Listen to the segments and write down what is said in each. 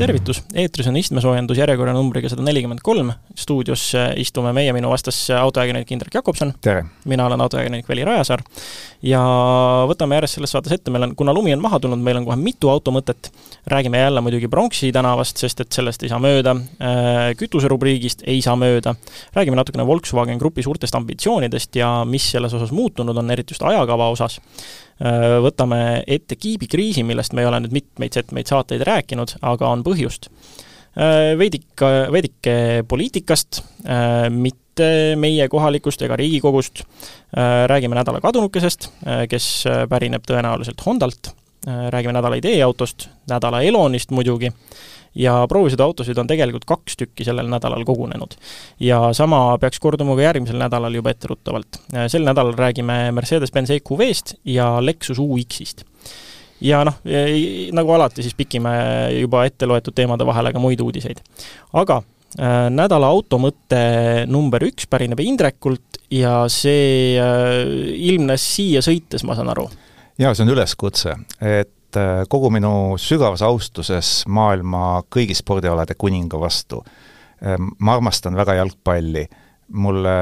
tervitus, eetris on istmesoojendus järjekorra numbriga sada nelikümmend kolm, stuudios istume meie, minu vastas autoajakirjanik Indrek Jakobson. mina olen autoajakirjanik Veli Rajasaar. ja võtame järjest selles saates ette, meil on, kuna lumi on maha tulnud, meil on kohe mitu automõtet, räägime jälle muidugi Pronksi tänavast, sest et sellest ei saa mööda, äh, kütuserubriigist ei saa mööda, räägime natukene Volkswagen Grupi suurtest ambitsioonidest ja mis selles osas muutunud on, eriti just ajakava osas. Äh, võtame ette kiibikriisi, millest me ei ole nüüd mitmeid-setmeid saateid rääkinud, aga on põhjust. Äh, veidik, veidike poliitikast, äh, mitte meie kohalikust ega Riigikogust, räägime nädala kadunukesest, kes pärineb tõenäoliselt Hondalt, räägime nädala ideeautost, nädala Elonist muidugi, ja proovisõiduautosid on tegelikult kaks tükki sellel nädalal kogunenud. ja sama peaks korduma ka järgmisel nädalal juba etteruttavalt. sel nädalal räägime Mercedes-Benz EQV-st ja Lexus UX-ist ja noh, nagu alati, siis pikime juba ette loetud teemade vahele ka muid uudiseid. aga äh, nädala automõte number üks pärineb Indrekult ja see äh, ilmnes siia sõites, ma saan aru? jaa, see on üleskutse, et et äh, kogu minu sügavas austuses maailma kõigi spordialade kuninga vastu, ähm, ma armastan väga jalgpalli, mulle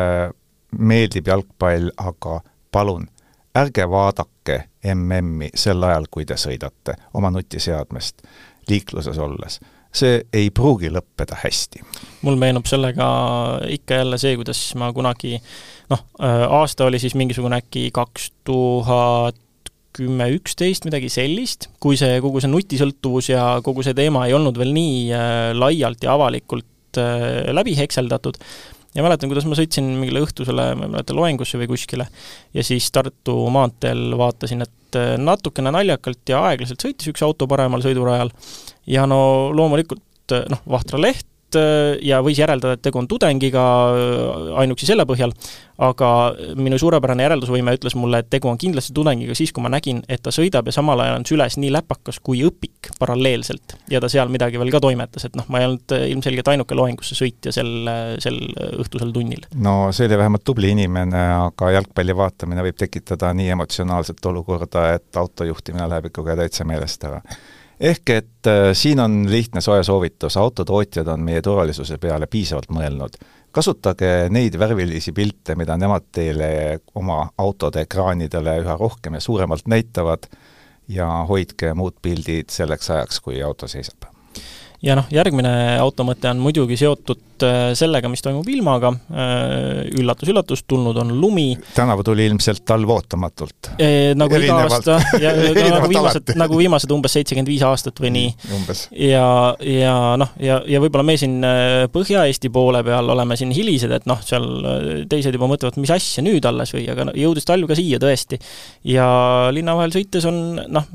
meeldib jalgpall, aga palun, ärge vaadake MM-i sel ajal, kui te sõidate oma nutiseadmest liikluses olles. See ei pruugi lõppeda hästi. mul meenub sellega ikka jälle see, kuidas ma kunagi noh, äh, aasta oli siis mingisugune äkki kaks tuhat kümme, üksteist, midagi sellist, kui see, kogu see nutisõltuvus ja kogu see teema ei olnud veel nii äh, laialt ja avalikult äh, läbi hekseldatud, ja mäletan, kuidas ma sõitsin mingile õhtusele, ma ei mäleta, loengusse või kuskile, ja siis Tartu maanteel vaatasin, et äh, natukene naljakalt ja aeglaselt sõitis üks auto paremal sõidurajal. Ja no loomulikult noh, Vahtra leht, Äh, ja võis järeldada, et tegu on tudengiga äh, ainuüksi selle põhjal, aga minu suurepärane järeldusvõime ütles mulle, et tegu on kindlasti tudengiga siis, kui ma nägin, et ta sõidab ja samal ajal on süles nii läpakas kui õpik paralleelselt. ja ta seal midagi veel ka toimetas, et noh, ma ei olnud äh, ilmselgelt ainuke loengusse sõitja sel, sel õhtusel tunnil. no see oli vähemalt tubli inimene, aga jalgpalli vaatamine võib tekitada nii emotsionaalset olukorda, et auto juhtimine läheb ikkagi täitsa meelest ära ehk et äh, siin on lihtne soe soovitus, autotootjad on meie turvalisuse peale piisavalt mõelnud. kasutage neid värvilisi pilte, mida nemad teile oma autode ekraanidele üha rohkem ja suuremalt näitavad ja hoidke muud pildid selleks ajaks, kui auto seisab ja noh, järgmine automõte on muidugi seotud äh, sellega, mis toimub ilmaga, üllatus-üllatus, äh, tulnud on lumi. tänavu tuli ilmselt talv ootamatult e,. nagu iga aasta ja nagu viimased, nagu viimased umbes seitsekümmend viis aastat või nii. Mm, ja, ja noh, ja, ja võib-olla me siin äh, Põhja-Eesti poole peal oleme siin hilised, et noh, seal teised juba mõtlevad, mis asja nüüd alles või, aga jõudis talv ka siia tõesti. ja linna vahel sõites on noh,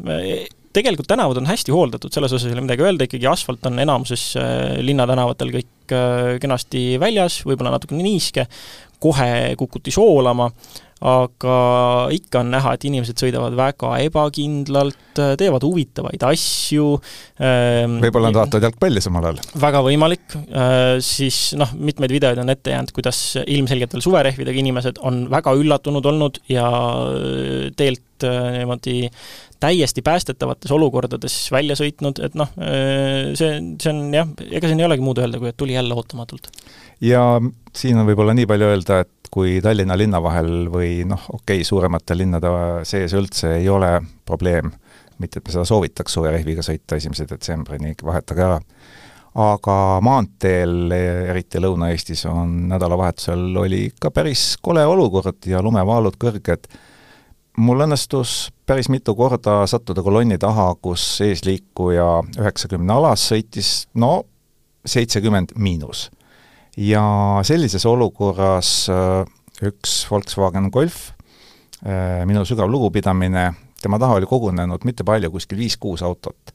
tegelikult tänavad on hästi hooldatud, selles osas ei ole midagi öelda, ikkagi asfalt on enamuses äh, linnatänavatel kõik äh, kenasti väljas, võib-olla natukene niiske, kohe kukuti soolama, aga ikka on näha, et inimesed sõidavad väga ebakindlalt, teevad huvitavaid asju. Ähm, võib-olla nad vaatavad jalgpalli samal ajal? väga võimalik, äh, siis noh, mitmeid videoid on ette jäänud, kuidas ilmselgelt veel suverehvidega inimesed on väga üllatunud olnud ja teelt niimoodi täiesti päästetavates olukordades välja sõitnud, et noh, see, see on jah, ega siin ei olegi muud öelda, kui et tuli jälle ootamatult. ja siin on võib-olla nii palju öelda, et kui Tallinna linna vahel või noh, okei okay,, suuremate linnade sees üldse ei ole probleem, mitte et me seda soovitaks suverehviga sõita esimese detsembrini, vahetage ära, aga maanteel, eriti Lõuna-Eestis, on nädalavahetusel oli ikka päris kole olukord ja lumevaalud kõrged. mul õnnestus päris mitu korda sattuda kolonni taha, kus eesliikuja üheksakümne alas sõitis no seitsekümmend miinus. Ja sellises olukorras äh, üks Volkswagen Golf, äh, minu sügav lugupidamine, tema taha oli kogunenud mitte palju, kuskil viis-kuus autot.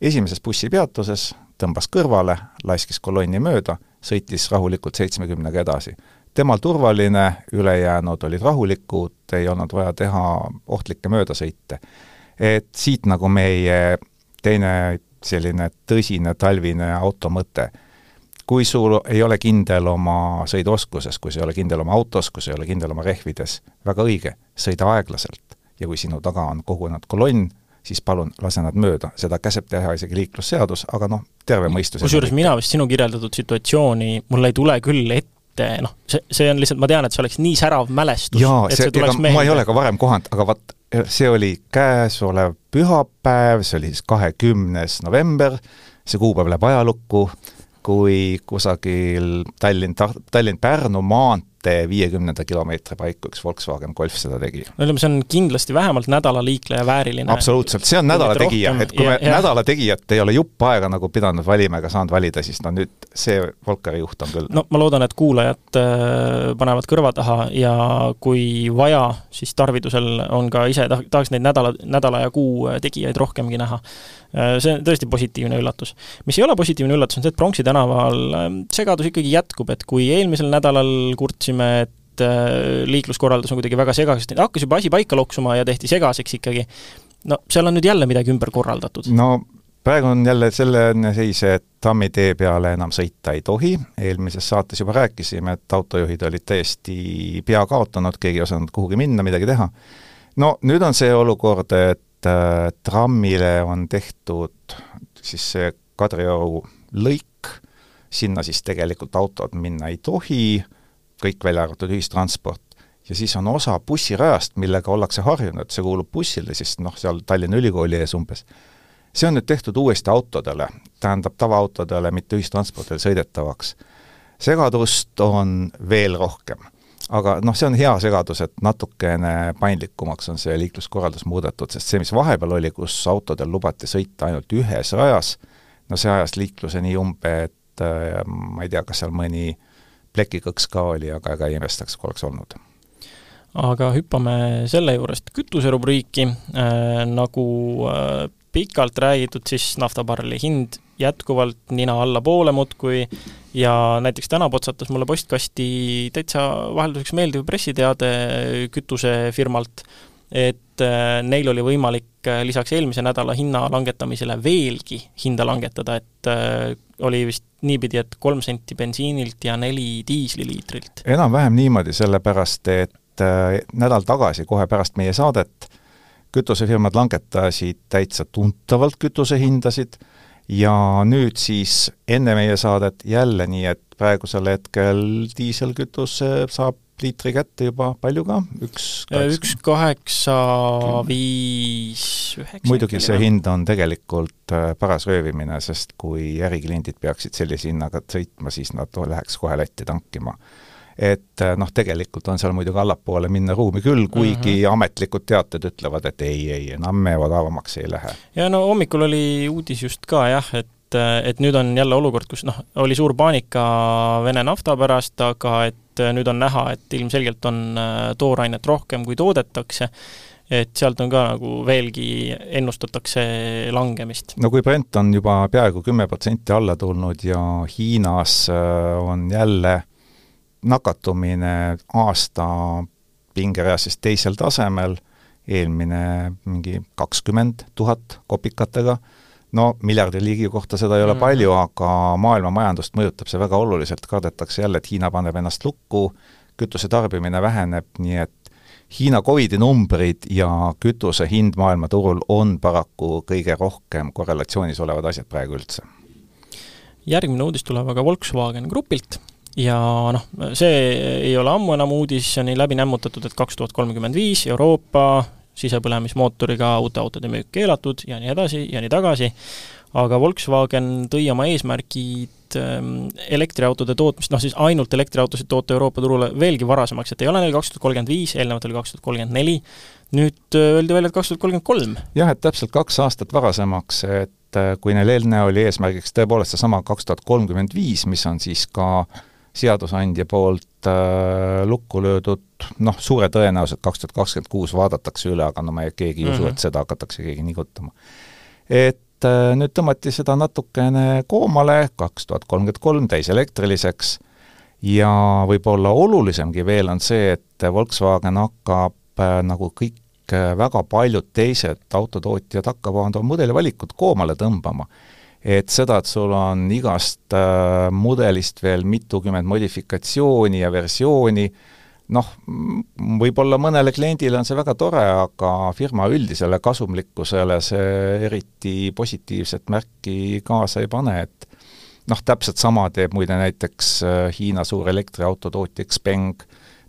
esimeses bussipeatuses tõmbas kõrvale, laskis kolonni mööda, sõitis rahulikult seitsmekümnega edasi temal turvaline, ülejäänud olid rahulikud, ei olnud vaja teha ohtlikke möödasõite. et siit nagu meie teine selline tõsine talvine auto mõte. Kui sul ei ole kindel oma sõiduoskuses, kui sa ei ole kindel oma autos, kui sa ei ole kindel oma rehvides, väga õige, sõida aeglaselt. ja kui sinu taga on kogunenud kolonn, siis palun lase nad mööda, seda käseb teha isegi liiklusseadus, aga noh, terve mõistus kusjuures mina vist sinu kirjeldatud situatsiooni, mul ei tule küll ette, noh, see, see on lihtsalt, ma tean, et see oleks nii särav mälestus, et see, meelde. ma ei ole ka varem kohanud, aga vaat see oli käesolev pühapäev, see oli siis kahekümnes november, see kuupäev läheb ajalukku, kui kusagil Tallinn, Tallinn-Pärnu maantee maantee viiekümnenda kilomeetri paiku üks Volkswagen Golf seda tegi. no ütleme, see on kindlasti vähemalt nädalaliikleja vääriline. absoluutselt, see on nädalategija, et kui ja, me nädalategijat ei ole jupp aega nagu pidanud valima ega saanud valida, siis no nüüd see Volkeri juht on küll. no ma loodan, et kuulajad äh, panevad kõrva taha ja kui vaja, siis tarvidusel on ka ise, tahaks neid nädala, nädala ja kuu tegijaid rohkemgi näha äh, see on tõesti positiivne üllatus. mis ei ole positiivne üllatus, on see, et Pronksi tänaval äh, segadus ikkagi jätkub, et kui eelmisel nädalal kurtsime kurtsime, et äh, liikluskorraldus on kuidagi väga segaseks, hakkas juba asi paika loksuma ja tehti segaseks ikkagi. no seal on nüüd jälle midagi ümber korraldatud. no praegu on jälle selline seis, et trammitee peale enam sõita ei tohi, eelmises saates juba rääkisime, et autojuhid olid täiesti pea kaotanud, keegi ei osanud kuhugi minna, midagi teha. no nüüd on see olukord, et äh, trammile on tehtud siis see Kadrioru lõik, sinna siis tegelikult autod minna ei tohi kõik välja arvatud ühistransport. ja siis on osa bussirajast, millega ollakse harjunud, see kuulub bussile, siis noh, seal Tallinna Ülikooli ees umbes, see on nüüd tehtud uuesti autodele, tähendab tavaautodele, mitte ühistranspordil sõidetavaks. segadust on veel rohkem aga noh, see on hea segadus, et natukene paindlikumaks on see liikluskorraldus muudetud, sest see, mis vahepeal oli, kus autodel lubati sõita ainult ühes rajas, no see ajas liikluse nii umbe, et äh, ma ei tea, kas seal mõni äh, plekikõks ka oli, aga ega ei imestaks, kui oleks olnud. aga hüppame selle juurest kütuserubriiki äh,, nagu äh, pikalt räägitud, siis naftabarreli hind jätkuvalt nina allapoole muudkui ja näiteks täna potsatas mulle postkasti täitsa vahelduseks meeldiv pressiteade kütusefirmalt, et äh, neil oli võimalik äh, lisaks eelmise nädala hinna langetamisele veelgi hinda langetada, et äh, oli vist niipidi, et kolm senti bensiinilt ja neli diisliliitrilt. enam-vähem niimoodi, sellepärast et nädal tagasi, kohe pärast meie saadet, kütusefirmad langetasid täitsa tuntavalt kütusehindasid ja nüüd siis enne meie saadet jälle nii, et praegusel hetkel diiselkütus saab liitri kätte juba, palju ka, üks üks kaheksa, viis, üheksa? muidugi see hind on tegelikult äh, paras röövimine, sest kui ärikliendid peaksid sellise hinnaga sõitma, siis nad läheks kohe Lätti tankima. et äh, noh, tegelikult on seal muidugi allapoole minna ruumi küll, kuigi mm -hmm. ametlikud teated ütlevad, et ei, ei, enam me odavamaks ei lähe. ja no hommikul oli uudis just ka jah, et et nüüd on jälle olukord, kus noh, oli suur paanika Vene nafta pärast, aga et et nüüd on näha, et ilmselgelt on äh, toorainet rohkem, kui toodetakse, et sealt on ka nagu veelgi ennustatakse langemist. no kui Brent on juba peaaegu kümme protsenti alla tulnud ja Hiinas äh, on jälle nakatumine aasta pingereas siis teisel tasemel, eelmine mingi kakskümmend tuhat kopikatega no miljardi liigi kohta seda ei ole mm. palju, aga maailma majandust mõjutab see väga oluliselt, kardetakse jälle, et Hiina paneb ennast lukku, kütuse tarbimine väheneb, nii et Hiina Covidi numbrid ja kütuse hind maailmaturul on paraku kõige rohkem korrelatsioonis olevad asjad praegu üldse. järgmine uudis tuleb aga Volkswagen Grupilt ja noh, see ei ole ammu enam uudis, see on nii läbi nämmutatud, et kaks tuhat kolmkümmend viis Euroopa sisepõlemismootoriga uute autode müük keelatud ja nii edasi ja nii tagasi, aga Volkswagen tõi oma eesmärgid ähm, elektriautode tootmist, noh siis ainult elektriautosid toota Euroopa turule veelgi varasemaks, et ei ole neil kaks tuhat kolmkümmend viis, eelnevalt oli kaks tuhat kolmkümmend neli, nüüd äh, öeldi välja, et kaks tuhat kolmkümmend kolm. jah, et täpselt kaks aastat varasemaks, et äh, kui neil eelne oli eesmärgiks tõepoolest seesama kaks tuhat kolmkümmend viis, mis on siis ka äh, seadusandja poolt äh, lukku löödud, noh, suure tõenäosusega kaks tuhat kakskümmend kuus vaadatakse üle, aga no me keegi ei mm -hmm. usu, et mhm. seda hakatakse keegi nigutama. et äh, nüüd tõmmati seda natukene koomale, kaks tuhat kolmkümmend kolm täiselektriliseks, ja võib-olla olulisemgi veel on see, et Volkswagen hakkab äh, nagu kõik äh, väga paljud teised autotootjad hakkavad oma mudelivalikut koomale tõmbama et seda, et sul on igast äh, mudelist veel mitukümmend modifikatsiooni ja versiooni, noh, võib-olla mõnele kliendile on see väga tore, aga firma üldisele kasumlikkusele see eriti positiivset märki kaasa ei pane, et noh, täpselt sama teeb muide näiteks äh, Hiina suur elektriautotootja Xpeng,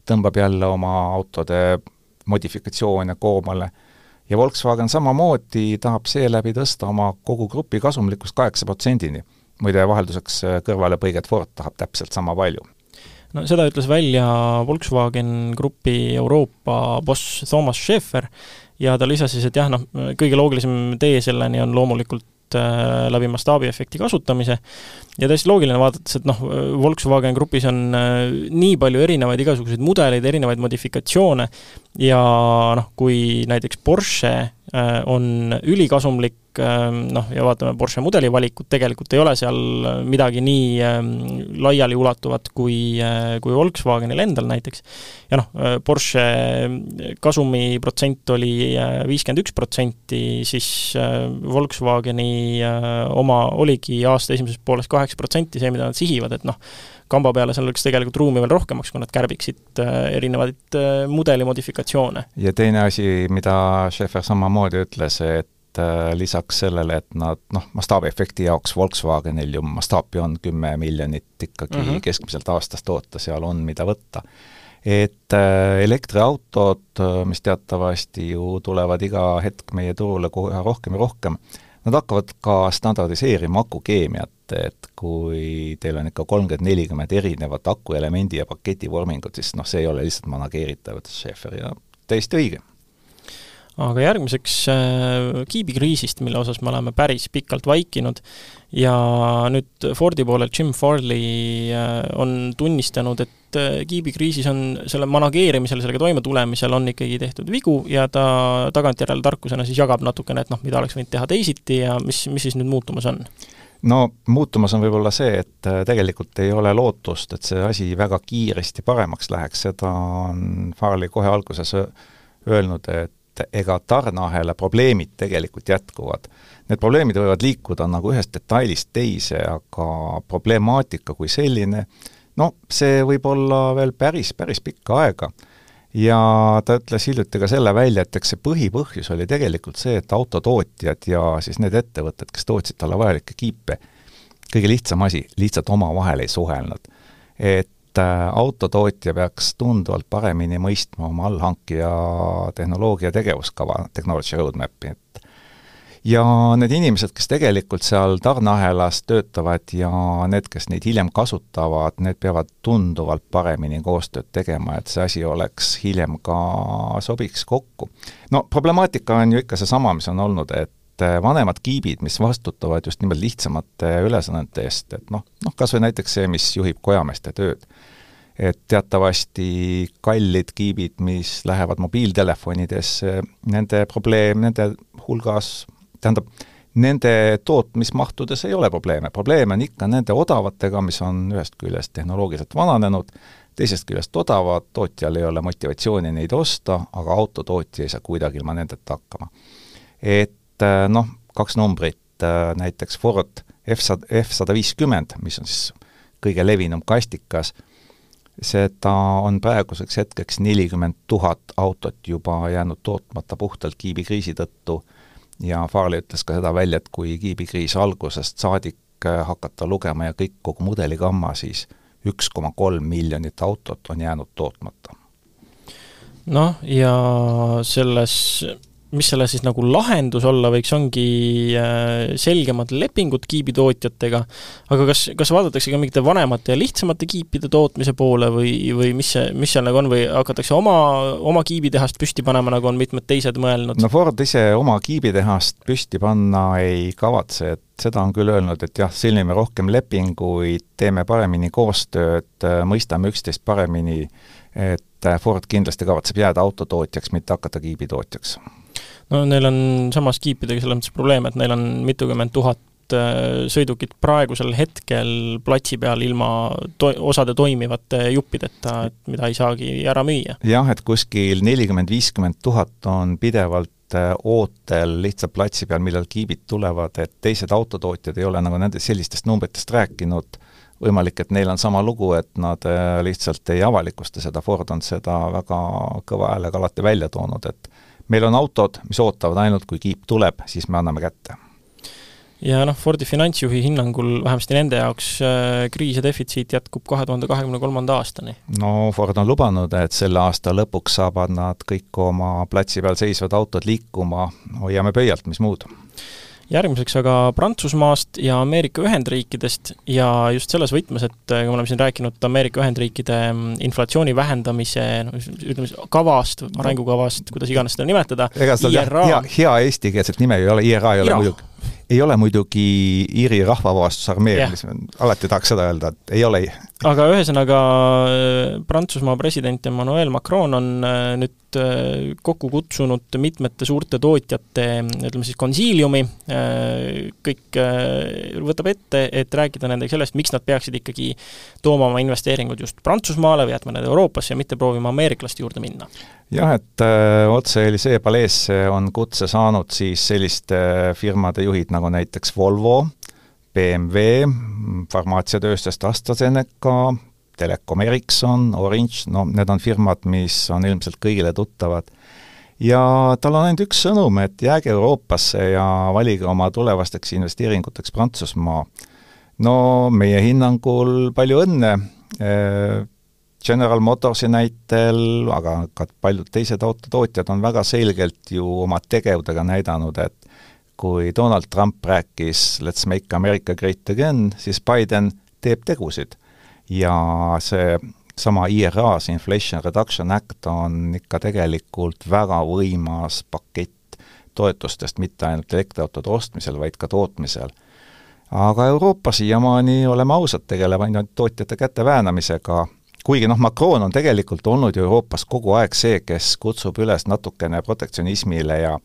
tõmbab jälle oma autode modifikatsioone koomale ja Volkswagen samamoodi tahab seeläbi tõsta oma kogu grupi kasumlikkust kaheksa protsendini. muide, vahelduseks äh, kõrvalepõiget Ford tahab täpselt sama palju no seda ütles välja Volkswagen Grupi Euroopa boss Thomas Schaeffer ja ta lisas siis, et jah, noh, kõige loogilisem tee selleni on loomulikult äh, läbi mastaabiefekti kasutamise. Ja täiesti loogiline vaadates, et noh, Volkswagen Grupis on äh, nii palju erinevaid igasuguseid mudeleid, erinevaid modifikatsioone. Ja noh, kui näiteks Porsche on ülikasumlik, ähm, noh, ja vaatame Porsche mudeli valikut, tegelikult ei ole seal midagi nii ähm, laialiulatuvat kui, äh, kui Volkswagenil endal näiteks. ja noh, Porsche kasumiprotsent oli viiskümmend üks protsenti, siis Volkswageni oma oligi aasta esimeses pooles kaheksa protsenti see, mida nad sihivad, et noh, kamba peale seal oleks tegelikult ruumi veel rohkemaks, kui nad kärbiksid äh, erinevaid äh, mudeli modifikatsioone. ja teine asi, mida Schaeffer samamoodi ütles, et äh, lisaks sellele, et nad noh, mastaabiefekti jaoks Volkswagenil ju mastaapi on kümme miljonit ikkagi mm -hmm. keskmiselt aastas toota, seal on, mida võtta. et elektriautod, mis teatavasti ju tulevad iga hetk meie turule kohe rohkem ja rohkem, nad hakkavad ka standardiseerima akukeemiat, et kui teil on ikka kolmkümmend, nelikümmend erinevat akuelemendi ja paketi vormingut, siis noh, see ei ole lihtsalt manageeritav, ütles Schaeffer ja täiesti õige aga järgmiseks äh, kiibikriisist, mille osas me oleme päris pikalt vaikinud. Ja nüüd Fordi poolel Jim Farley äh, on tunnistanud, et äh, kiibikriisis on selle manageerimisel, sellega toimetulemisel on ikkagi tehtud vigu ja ta tagantjärele tarkusena siis jagab natukene, et noh, mida oleks võinud teha teisiti ja mis, mis siis nüüd muutumas on? No muutumas on võib-olla see, et tegelikult ei ole lootust, et see asi väga kiiresti paremaks läheks, seda on Farley kohe alguses öelnud, et ega tarneahela probleemid tegelikult jätkuvad. Need probleemid võivad liikuda nagu ühest detailist teise, aga problemaatika kui selline, no see võib olla veel päris, päris pikka aega ja ta ütles hiljuti ka selle välja, et eks see põhipõhjus oli tegelikult see, et autotootjad ja siis need ettevõtted, kes tootsid talle vajalikke kiipe, kõige lihtsam asi, lihtsalt omavahel ei suhelnud. et autotootja peaks tunduvalt paremini mõistma oma allhankija tehnoloogia tegevuskava, technology roadmap'i, et ja need inimesed, kes tegelikult seal tarneahelas töötavad ja need, kes neid hiljem kasutavad, need peavad tunduvalt paremini koostööd tegema, et see asi oleks hiljem ka, sobiks kokku. no problemaatika on ju ikka seesama, mis on olnud, et vanemad kiibid, mis vastutavad just nimelt lihtsamate ülesannete eest, et noh, noh kas või näiteks see, mis juhib kojameeste tööd et teatavasti kallid kiibid, mis lähevad mobiiltelefonidesse, nende probleem, nende hulgas tähendab, nende tootmismahtudes ei ole probleeme, probleeme on ikka nende odavatega, mis on ühest küljest tehnoloogiliselt vananenud, teisest küljest odavad, tootjal ei ole motivatsiooni neid osta, aga autotootja ei saa kuidagi ilma nendeta hakkama. et äh, noh, kaks numbrit, äh, näiteks Ford F-sada, F-sada viiskümmend, mis on siis kõige levinum kastikas, seda on praeguseks hetkeks nelikümmend tuhat autot juba jäänud tootmata puhtalt kiibikriisi tõttu ja Farley ütles ka seda välja, et kui kiibikriis algusest saadik äh, hakata lugema ja kõik, kogu mudeligamma, siis üks koma kolm miljonit autot on jäänud tootmata. noh, ja selles mis selle siis nagu lahendus olla võiks, ongi äh, selgemad lepingud kiibitootjatega, aga kas, kas vaadatakse ka mingite vanemate ja lihtsamate kiipide tootmise poole või, või mis see, mis seal nagu on või hakatakse oma, oma kiibitehast püsti panema, nagu on mitmed teised mõelnud? no Ford ise oma kiibitehast püsti panna ei kavatse, et seda on küll öelnud, et jah, sõlmime rohkem lepinguid, teeme paremini koostööd, mõistame üksteist paremini, et Ford kindlasti kavatseb jääda autotootjaks, mitte hakata kiibitootjaks no neil on samas kiipidega selles mõttes probleem, et neil on mitukümmend tuhat äh, sõidukit praegusel hetkel platsi peal ilma to-, osade toimivate juppideta, et mida ei saagi ära müüa. jah, et kuskil nelikümmend, viiskümmend tuhat on pidevalt äh, ootel lihtsalt platsi peal, millal kiibid tulevad, et teised autotootjad ei ole nagu nende sellistest numbritest rääkinud, võimalik, et neil on sama lugu, et nad äh, lihtsalt ei avalikusta seda, Ford on seda väga kõva häälega alati välja toonud, et meil on autod, mis ootavad ainult, kui kiip tuleb, siis me anname kätte. Ja noh, Fordi finantsjuhi hinnangul vähemasti nende jaoks äh, kriis ja defitsiit jätkub kahe tuhande kahekümne kolmanda aastani. no Ford on lubanud, et selle aasta lõpuks saavad nad kõik oma platsi peal seisvad autod liikuma, hoiame pöialt, mis muud järgmiseks aga Prantsusmaast ja Ameerika Ühendriikidest ja just selles võtmes, et kui me oleme siin rääkinud Ameerika Ühendriikide mm, inflatsiooni vähendamise no ütleme siis kavast, arengukavast, kuidas iganes seda nimetada, ega seda hea, hea eestikeelset nime ei ole, IRA ei ole muidugi ei ole muidugi Iiri rahvavabastusarmee yeah., mis alati tahaks seda öelda, et ei ole. aga ühesõnaga Prantsusmaa president Emmanuel Macron on äh, nüüd äh, kokku kutsunud mitmete suurte tootjate, ütleme siis konsiiliumi, äh, kõik võtab ette, et rääkida nendega sellest, miks nad peaksid ikkagi tooma oma investeeringud just Prantsusmaale või jätma need Euroopasse ja mitte proovima ameeriklaste juurde minna jah, et äh, otse Elisee paleesse on kutse saanud siis selliste äh, firmade juhid nagu näiteks Volvo, BMW, farmaatsiatööstust AstraZeneca, Telekom Ericsson, Orange, no need on firmad, mis on ilmselt kõigile tuttavad. ja tal on ainult üks sõnum, et jääge Euroopasse ja valige oma tulevasteks investeeringuteks Prantsusmaa. no meie hinnangul palju õnne, äh, General Motorsi näitel, aga ka paljud teised autotootjad on väga selgelt ju oma tegevusega näidanud, et kui Donald Trump rääkis Let's make America great again, siis Biden teeb tegusid. ja see sama IRA, see Inflation Reduction Act on ikka tegelikult väga võimas pakett toetustest mitte ainult elektriautode ostmisel, vaid ka tootmisel. aga Euroopa siiamaani, oleme ausad, tegeleb ainult tootjate käte väänamisega kuigi noh, Macron on tegelikult olnud ju Euroopas kogu aeg see, kes kutsub üles natukene protektsionismile ja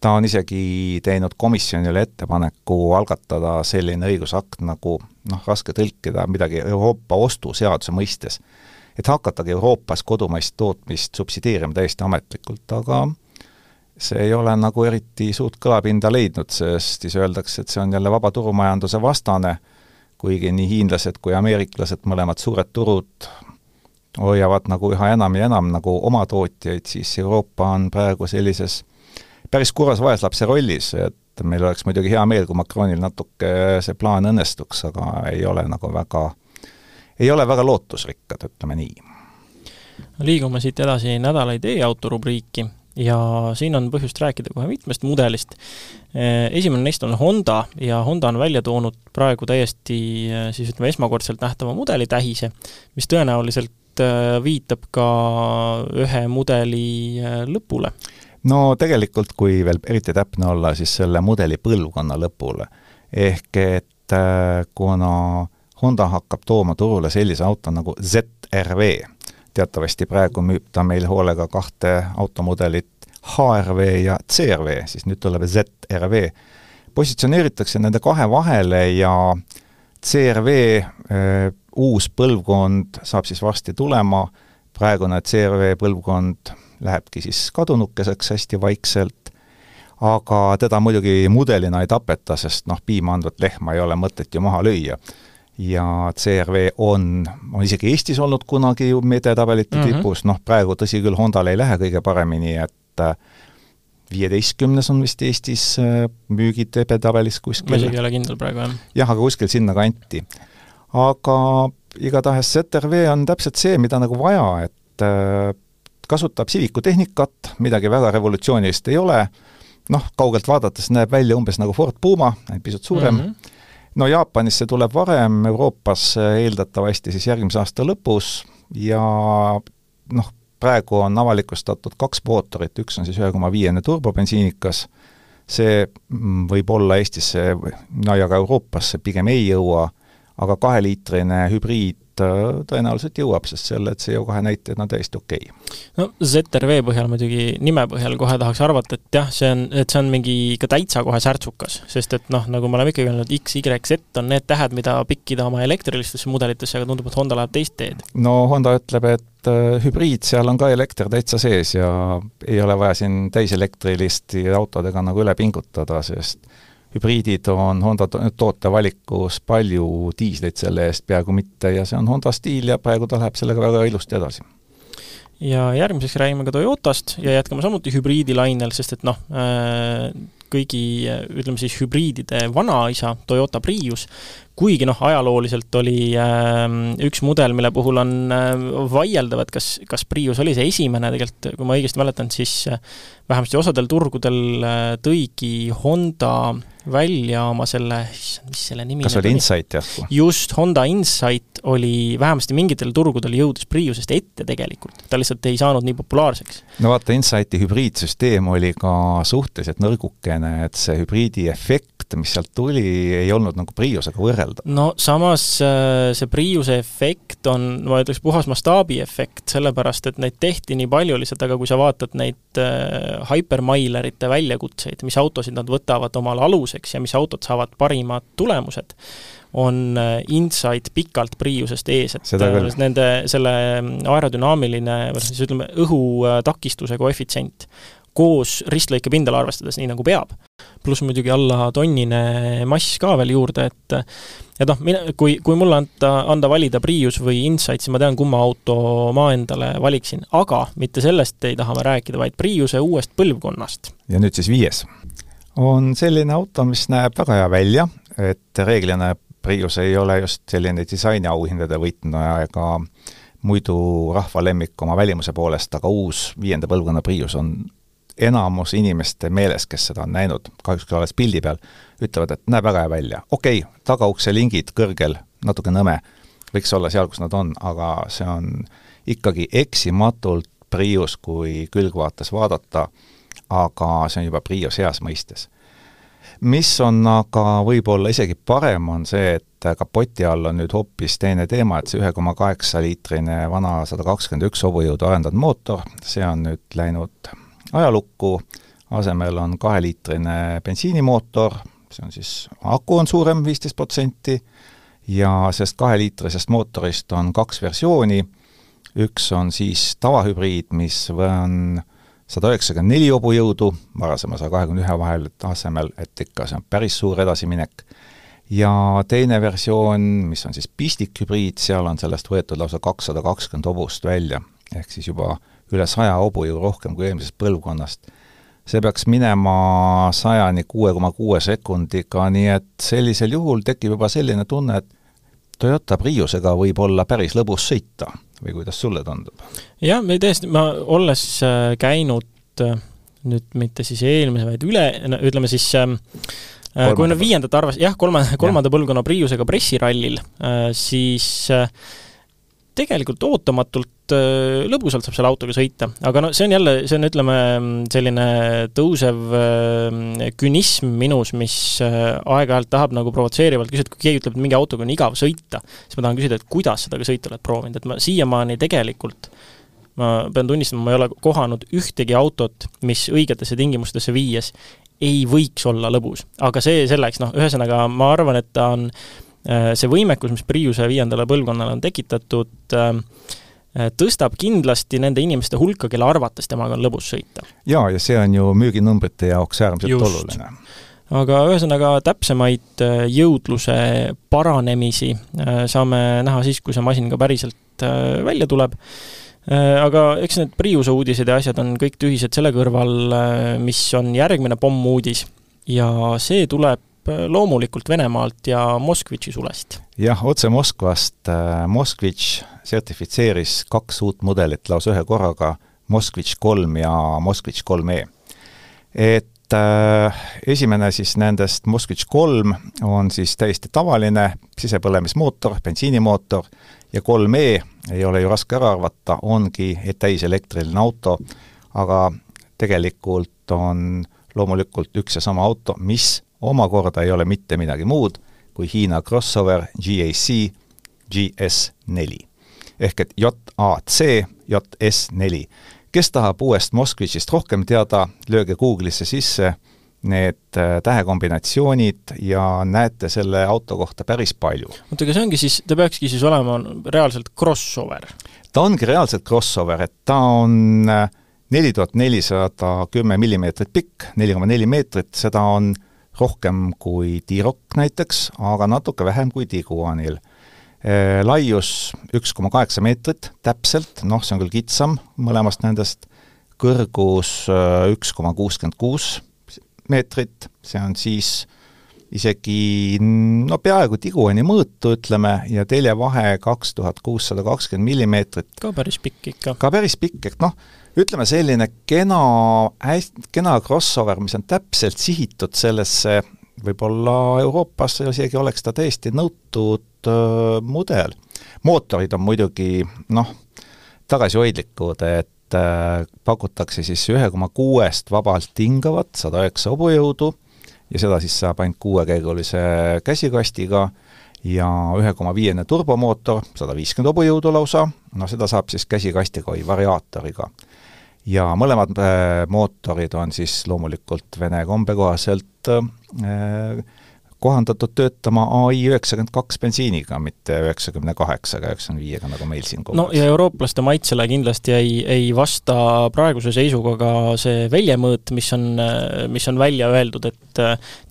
ta on isegi teinud komisjonile ettepaneku algatada selline õigusakt nagu noh, raske tõlkida midagi Euroopa ostuseaduse mõistes. et hakatagi Euroopas kodumaist tootmist subsideerima täiesti ametlikult, aga see ei ole nagu eriti suurt kõlapinda leidnud, sest siis öeldakse, et see on jälle vaba turumajanduse vastane, kuigi nii hiinlased kui ameeriklased, mõlemad suured turud, hoiavad nagu üha enam ja enam nagu oma tootjaid, siis Euroopa on praegu sellises päris kurvas vaeslapse rollis, et meil oleks muidugi hea meel, kui Macronil natuke see plaan õnnestuks, aga ei ole nagu väga, ei ole väga lootusrikkad, ütleme nii. liigume siit edasi nädalaid e-auto rubriiki ja siin on põhjust rääkida kohe mitmest mudelist. Esimene neist on Honda ja Honda on välja toonud praegu täiesti siis ütleme, esmakordselt nähtava mudelitähise, mis tõenäoliselt Äh, viitab ka ühe mudeli lõpule. No tegelikult, kui veel eriti täpne olla, siis selle mudeli põlvkonna lõpule. ehk et äh, kuna Honda hakkab tooma turule sellise auto nagu ZRV, teatavasti praegu müüb ta meil hoolega kahte automudelit, HRV ja CRV, siis nüüd tuleb ZRV, positsioneeritakse nende kahe vahele ja CRV uus põlvkond saab siis varsti tulema, praegune CRV põlvkond lähebki siis kadunukeseks hästi vaikselt, aga teda muidugi mudelina ei tapeta, sest noh, piima andvat lehma ei ole mõtet ju maha lüüa. ja CRV on, on isegi Eestis olnud kunagi ju edetabelite mm -hmm. tipus, noh praegu tõsi küll, Hondal ei lähe kõige paremini, et äh, viieteistkümnes on vist Eestis äh, müügid edetabelis kuskil. ma isegi ei ole kindel praegu, jah. jah, aga kuskil sinnakanti aga igatahes ZRV on täpselt see, mida nagu vaja, et äh, kasutab Civicu tehnikat, midagi väga revolutsioonilist ei ole, noh, kaugelt vaadates näeb välja umbes nagu Ford Puma, ainult pisut suurem. Mm, -hmm. no Jaapanis see tuleb varem, Euroopas eeldatavasti siis järgmise aasta lõpus ja noh, praegu on avalikustatud kaks mootorit, üks on siis ühe koma viiene turbobensiinikas, see võib olla Eestisse, no ja ka Euroopasse pigem ei jõua aga kaheliitrine hübriid äh, tõenäoliselt jõuab, sest selle CO2 näitajad on täiesti okei okay.. no ZRV põhjal muidugi, nime põhjal kohe tahaks arvata, et jah, see on, et see on mingi ikka täitsa kohe särtsukas, sest et noh, nagu me oleme ikkagi öelnud, X, Y, Z on need tähed, mida pikkida oma elektrilistesse mudelitesse, aga tundub, et Honda läheb teist teed. no Honda ütleb, et äh, hübriid, seal on ka elekter täitsa sees ja ei ole vaja siin täiselektriliste autodega nagu üle pingutada, sest hübriidid on Honda tootevalikus palju diisleid selle eest peaaegu mitte ja see on Honda stiil ja praegu ta läheb sellega väga ilusti edasi. Ja järgmiseks räägime ka Toyotast ja jätkame samuti hübriidilainel, sest et noh, äh, kõigi ütleme siis hübriidide vanaisa, Toyota Prius, kuigi noh, ajalooliselt oli äh, üks mudel, mille puhul on äh, vaieldav, et kas, kas Prius oli see esimene, tegelikult kui ma õigesti mäletan, siis äh, vähemasti osadel turgudel äh, tõigi Honda välja oma selle, mis selle nimi kas oli Insight järsku? just, Honda Insight oli vähemasti mingitel turgudel jõudis Priusest ette tegelikult, ta lihtsalt ei saanud nii populaarseks. no vaata, Insighti hübriidsüsteem oli ka suhteliselt nõrgukene, et see hübriidi efekt mis sealt tuli, ei olnud nagu Priusega võrrelda. no samas äh, see Priuse efekt on, ma ütleks, puhas mastaabiefekt, sellepärast et neid tehti nii palju lihtsalt, aga kui sa vaatad neid äh, hypermailerite väljakutseid, mis autosid nad võtavad omale aluseks ja mis autod saavad parimad tulemused, on äh, Insight pikalt Priusest ees, et nende, selle aerodünaamiline, või siis ütleme, õhutakistuse koefitsient koos ristlõike pindala arvestades, nii nagu peab. pluss muidugi alla tonnine mass ka veel juurde, et et noh, mina, kui, kui mulle anda, anda valida Prius või Insight, siis ma tean, kumma auto ma endale valiksin, aga mitte sellest ei taha me rääkida, vaid Priuse uuest põlvkonnast. ja nüüd siis viies. on selline auto, mis näeb väga hea välja, et reeglina Prius ei ole just selline disainiauhindade võitleja ega muidu rahva lemmik oma välimuse poolest, aga uus viienda põlvkonna Prius on enamus inimeste meeles, kes seda on näinud, kahjuks küll alles pildi peal, ütlevad, et näeb väga hea välja. okei okay,, tagaukse lingid kõrgel, natuke nõme, võiks olla seal, kus nad on, aga see on ikkagi eksimatult Prius, kui külgvaates vaadata, aga see on juba Prius heas mõistes. mis on aga võib-olla isegi parem, on see, et kapoti all on nüüd hoopis teine teema, et see ühe koma kaheksa liitrine vana sada kakskümmend üks hobujõudu arendatud mootor, see on nüüd läinud ajalukku, asemel on kaheliitrine bensiinimootor, see on siis, aku on suurem, viisteist protsenti, ja sellest kaheliitrisest mootorist on kaks versiooni, üks on siis tavahübriid, mis on sada üheksakümmend neli hobujõudu, varasema saja kahekümne ühe vahel asemel, et ikka see on päris suur edasiminek, ja teine versioon, mis on siis pistikhübriid, seal on sellest võetud lausa kakssada kakskümmend hobust välja, ehk siis juba üle saja hobujõu rohkem kui eelmisest põlvkonnast. see peaks minema sajani kuue koma kuue sekundiga, nii et sellisel juhul tekib juba selline tunne, et Toyota Priusega võib olla päris lõbus sõita või kuidas sulle tundub? jah, me tõesti, ma olles äh, käinud äh, nüüd mitte siis eelmise, vaid üle, ütleme siis ähm, äh, kui nüüd viiendat arvas-, jah, kolme, kolmanda põlvkonna Priusega pressirallil, siis tegelikult ootamatult äh, lõbusalt saab selle autoga sõita, aga no see on jälle, see on, ütleme, selline tõusev äh, künism minus, mis äh, aeg-ajalt tahab nagu provotseerivalt küsida, kui keegi ütleb, et mingi autoga on igav sõita, siis ma tahan küsida, et kuidas seda sõita oled proovinud, et ma siiamaani tegelikult ma pean tunnistama, ma ei ole kohanud ühtegi autot, mis õigetesse tingimustesse viies ei võiks olla lõbus. aga see selleks, noh, ühesõnaga ma arvan, et ta on Äh, see võimekus, mis Priuse viiendale põlvkonnale on tekitatud, äh, äh, tõstab kindlasti nende inimeste hulka, kelle arvates temaga on lõbus sõita. jaa, ja see on ju müüginumbrite jaoks äärmiselt Just. oluline aga ühesõnaga, täpsemaid jõudluse paranemisi saame näha siis, kui see masin ka päriselt välja tuleb. Aga eks need Priuse uudised ja asjad on kõik tühised selle kõrval, mis on järgmine pommuudis ja see tuleb Äh, loomulikult Venemaalt ja Moskvitši sulest. jah, otse Moskvast äh, Moskvitš sertifitseeris kaks uut mudelit lausa ühe korraga, Moskvitš kolm ja Moskvitš kolm E. et äh, esimene siis nendest, Moskvitš kolm, on siis täiesti tavaline sisepõlemismootor, bensiinimootor, ja kolm E, ei ole ju raske ära arvata, ongi täiselektriline auto, aga tegelikult on loomulikult üks ja sama auto, mis omakorda ei ole mitte midagi muud kui Hiina crossover GAC GS4 ehk et JAC JS4. kes tahab uuest Moskvitšist rohkem teada, lööge Google'isse sisse need äh, tähekombinatsioonid ja näete selle auto kohta päris palju. oota, aga see ongi siis, ta peakski siis olema reaalselt crossover? ta ongi reaalselt crossover, et ta on äh, neli tuhat nelisada kümme millimeetrit pikk, neli koma neli meetrit, seda on rohkem kui T-Roc näiteks, aga natuke vähem kui Tiguanil. Laius üks koma kaheksa meetrit täpselt, noh, see on küll kitsam mõlemast nendest, kõrgus üks koma kuuskümmend kuus meetrit, see on siis isegi no peaaegu tiguani mõõtu, ütleme, ja teljevahe kaks tuhat kuussada kakskümmend millimeetrit. ka päris pikk ikka. ka päris pikk, et noh, ütleme selline kena, hästi, kena crossover, mis on täpselt sihitud sellesse, võib-olla Euroopas isegi oleks ta täiesti nõutud äh, mudel. mootorid on muidugi noh, tagasihoidlikud, et äh, pakutakse siis ühe koma kuuest vabalt hingavat, sada üheksa hobujõudu ja seda siis saab ainult kuuekäigulise käsikastiga ja ühe koma viiene turbomootor, sada viiskümmend hobujõudu lausa, no seda saab siis käsikastiga või variaatoriga. Ja mõlemad äh, mootorid on siis loomulikult Vene kombe kohaselt äh, kohandatud töötama ai üheksakümmend kaks bensiiniga, mitte üheksakümne kaheksaga, üheksakümne viiega, nagu meil siin no ja eurooplaste maitsele kindlasti ei, ei vasta praeguse seisuga ka see väljamõõt, mis on, mis on välja öeldud, et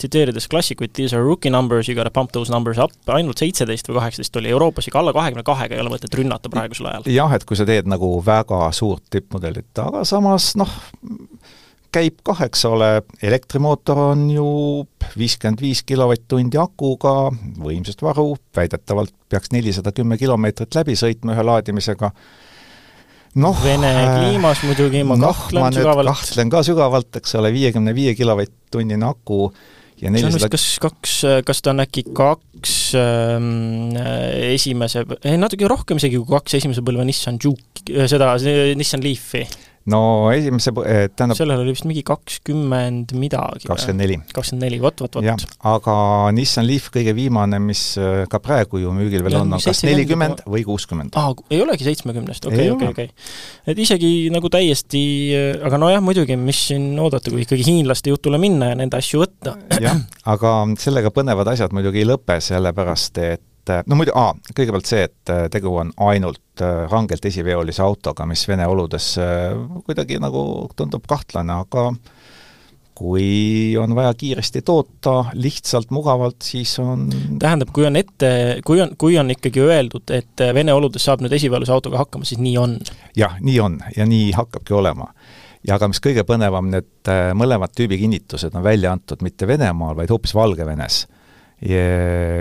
tsiteerides klassikuid, these are rookie numbers, you gotta pump those numbers up, ainult seitseteist või kaheksateist oli Euroopas, ikka alla kahekümne kahega ei ole mõtet rünnata praegusel ajal. jah, et kui sa teed nagu väga suurt tippmudelit, aga samas noh, käib kah, eks ole, elektrimootor on ju viiskümmend viis kilovatt-tundi akuga, võimsust varu, väidetavalt peaks nelisada kümme kilomeetrit läbi sõitma ühe laadimisega, noh Vene äh, kliimas muidugi ma noh, kahtlen sügavalt. kahtlen ka sügavalt, eks ole, viiekümne viie kilovatt-tunnine aku ja on vist kas kaks, kas ta on äkki kaks ähm, esimese, ei natuke rohkem isegi kui kaks esimese põlve Nissan Juke, seda, Nissan Leafi no esimese, eh, tähendab sellel oli vist mingi kakskümmend midagi. kakskümmend neli. kakskümmend neli, vot, vot, vot. aga Nissan Leaf kõige viimane, mis eh, ka praegu ju müügil veel on, on kas nelikümmend või kuuskümmend. aa, ei olegi seitsmekümnest, okei, okei, okei. et isegi nagu täiesti, eh, aga nojah, muidugi, mis siin oodata, kui ikkagi hiinlaste jutule minna ja nende asju võtta. jah, aga sellega põnevad asjad muidugi ei lõpe, sellepärast et no muidu, aa, kõigepealt see, et tegu on ainult Äh, rangelt esiveolise autoga, mis Vene oludes äh, kuidagi nagu tundub kahtlane, aga kui on vaja kiiresti toota, lihtsalt, mugavalt, siis on tähendab, kui on ette, kui on, kui on ikkagi öeldud, et Vene oludes saab nüüd esiveolise autoga hakkama, siis nii on? jah, nii on ja nii hakkabki olema. ja aga mis kõige põnevam, need äh, mõlemad tüübi kinnitused on välja antud mitte Venemaal, vaid hoopis Valgevenes.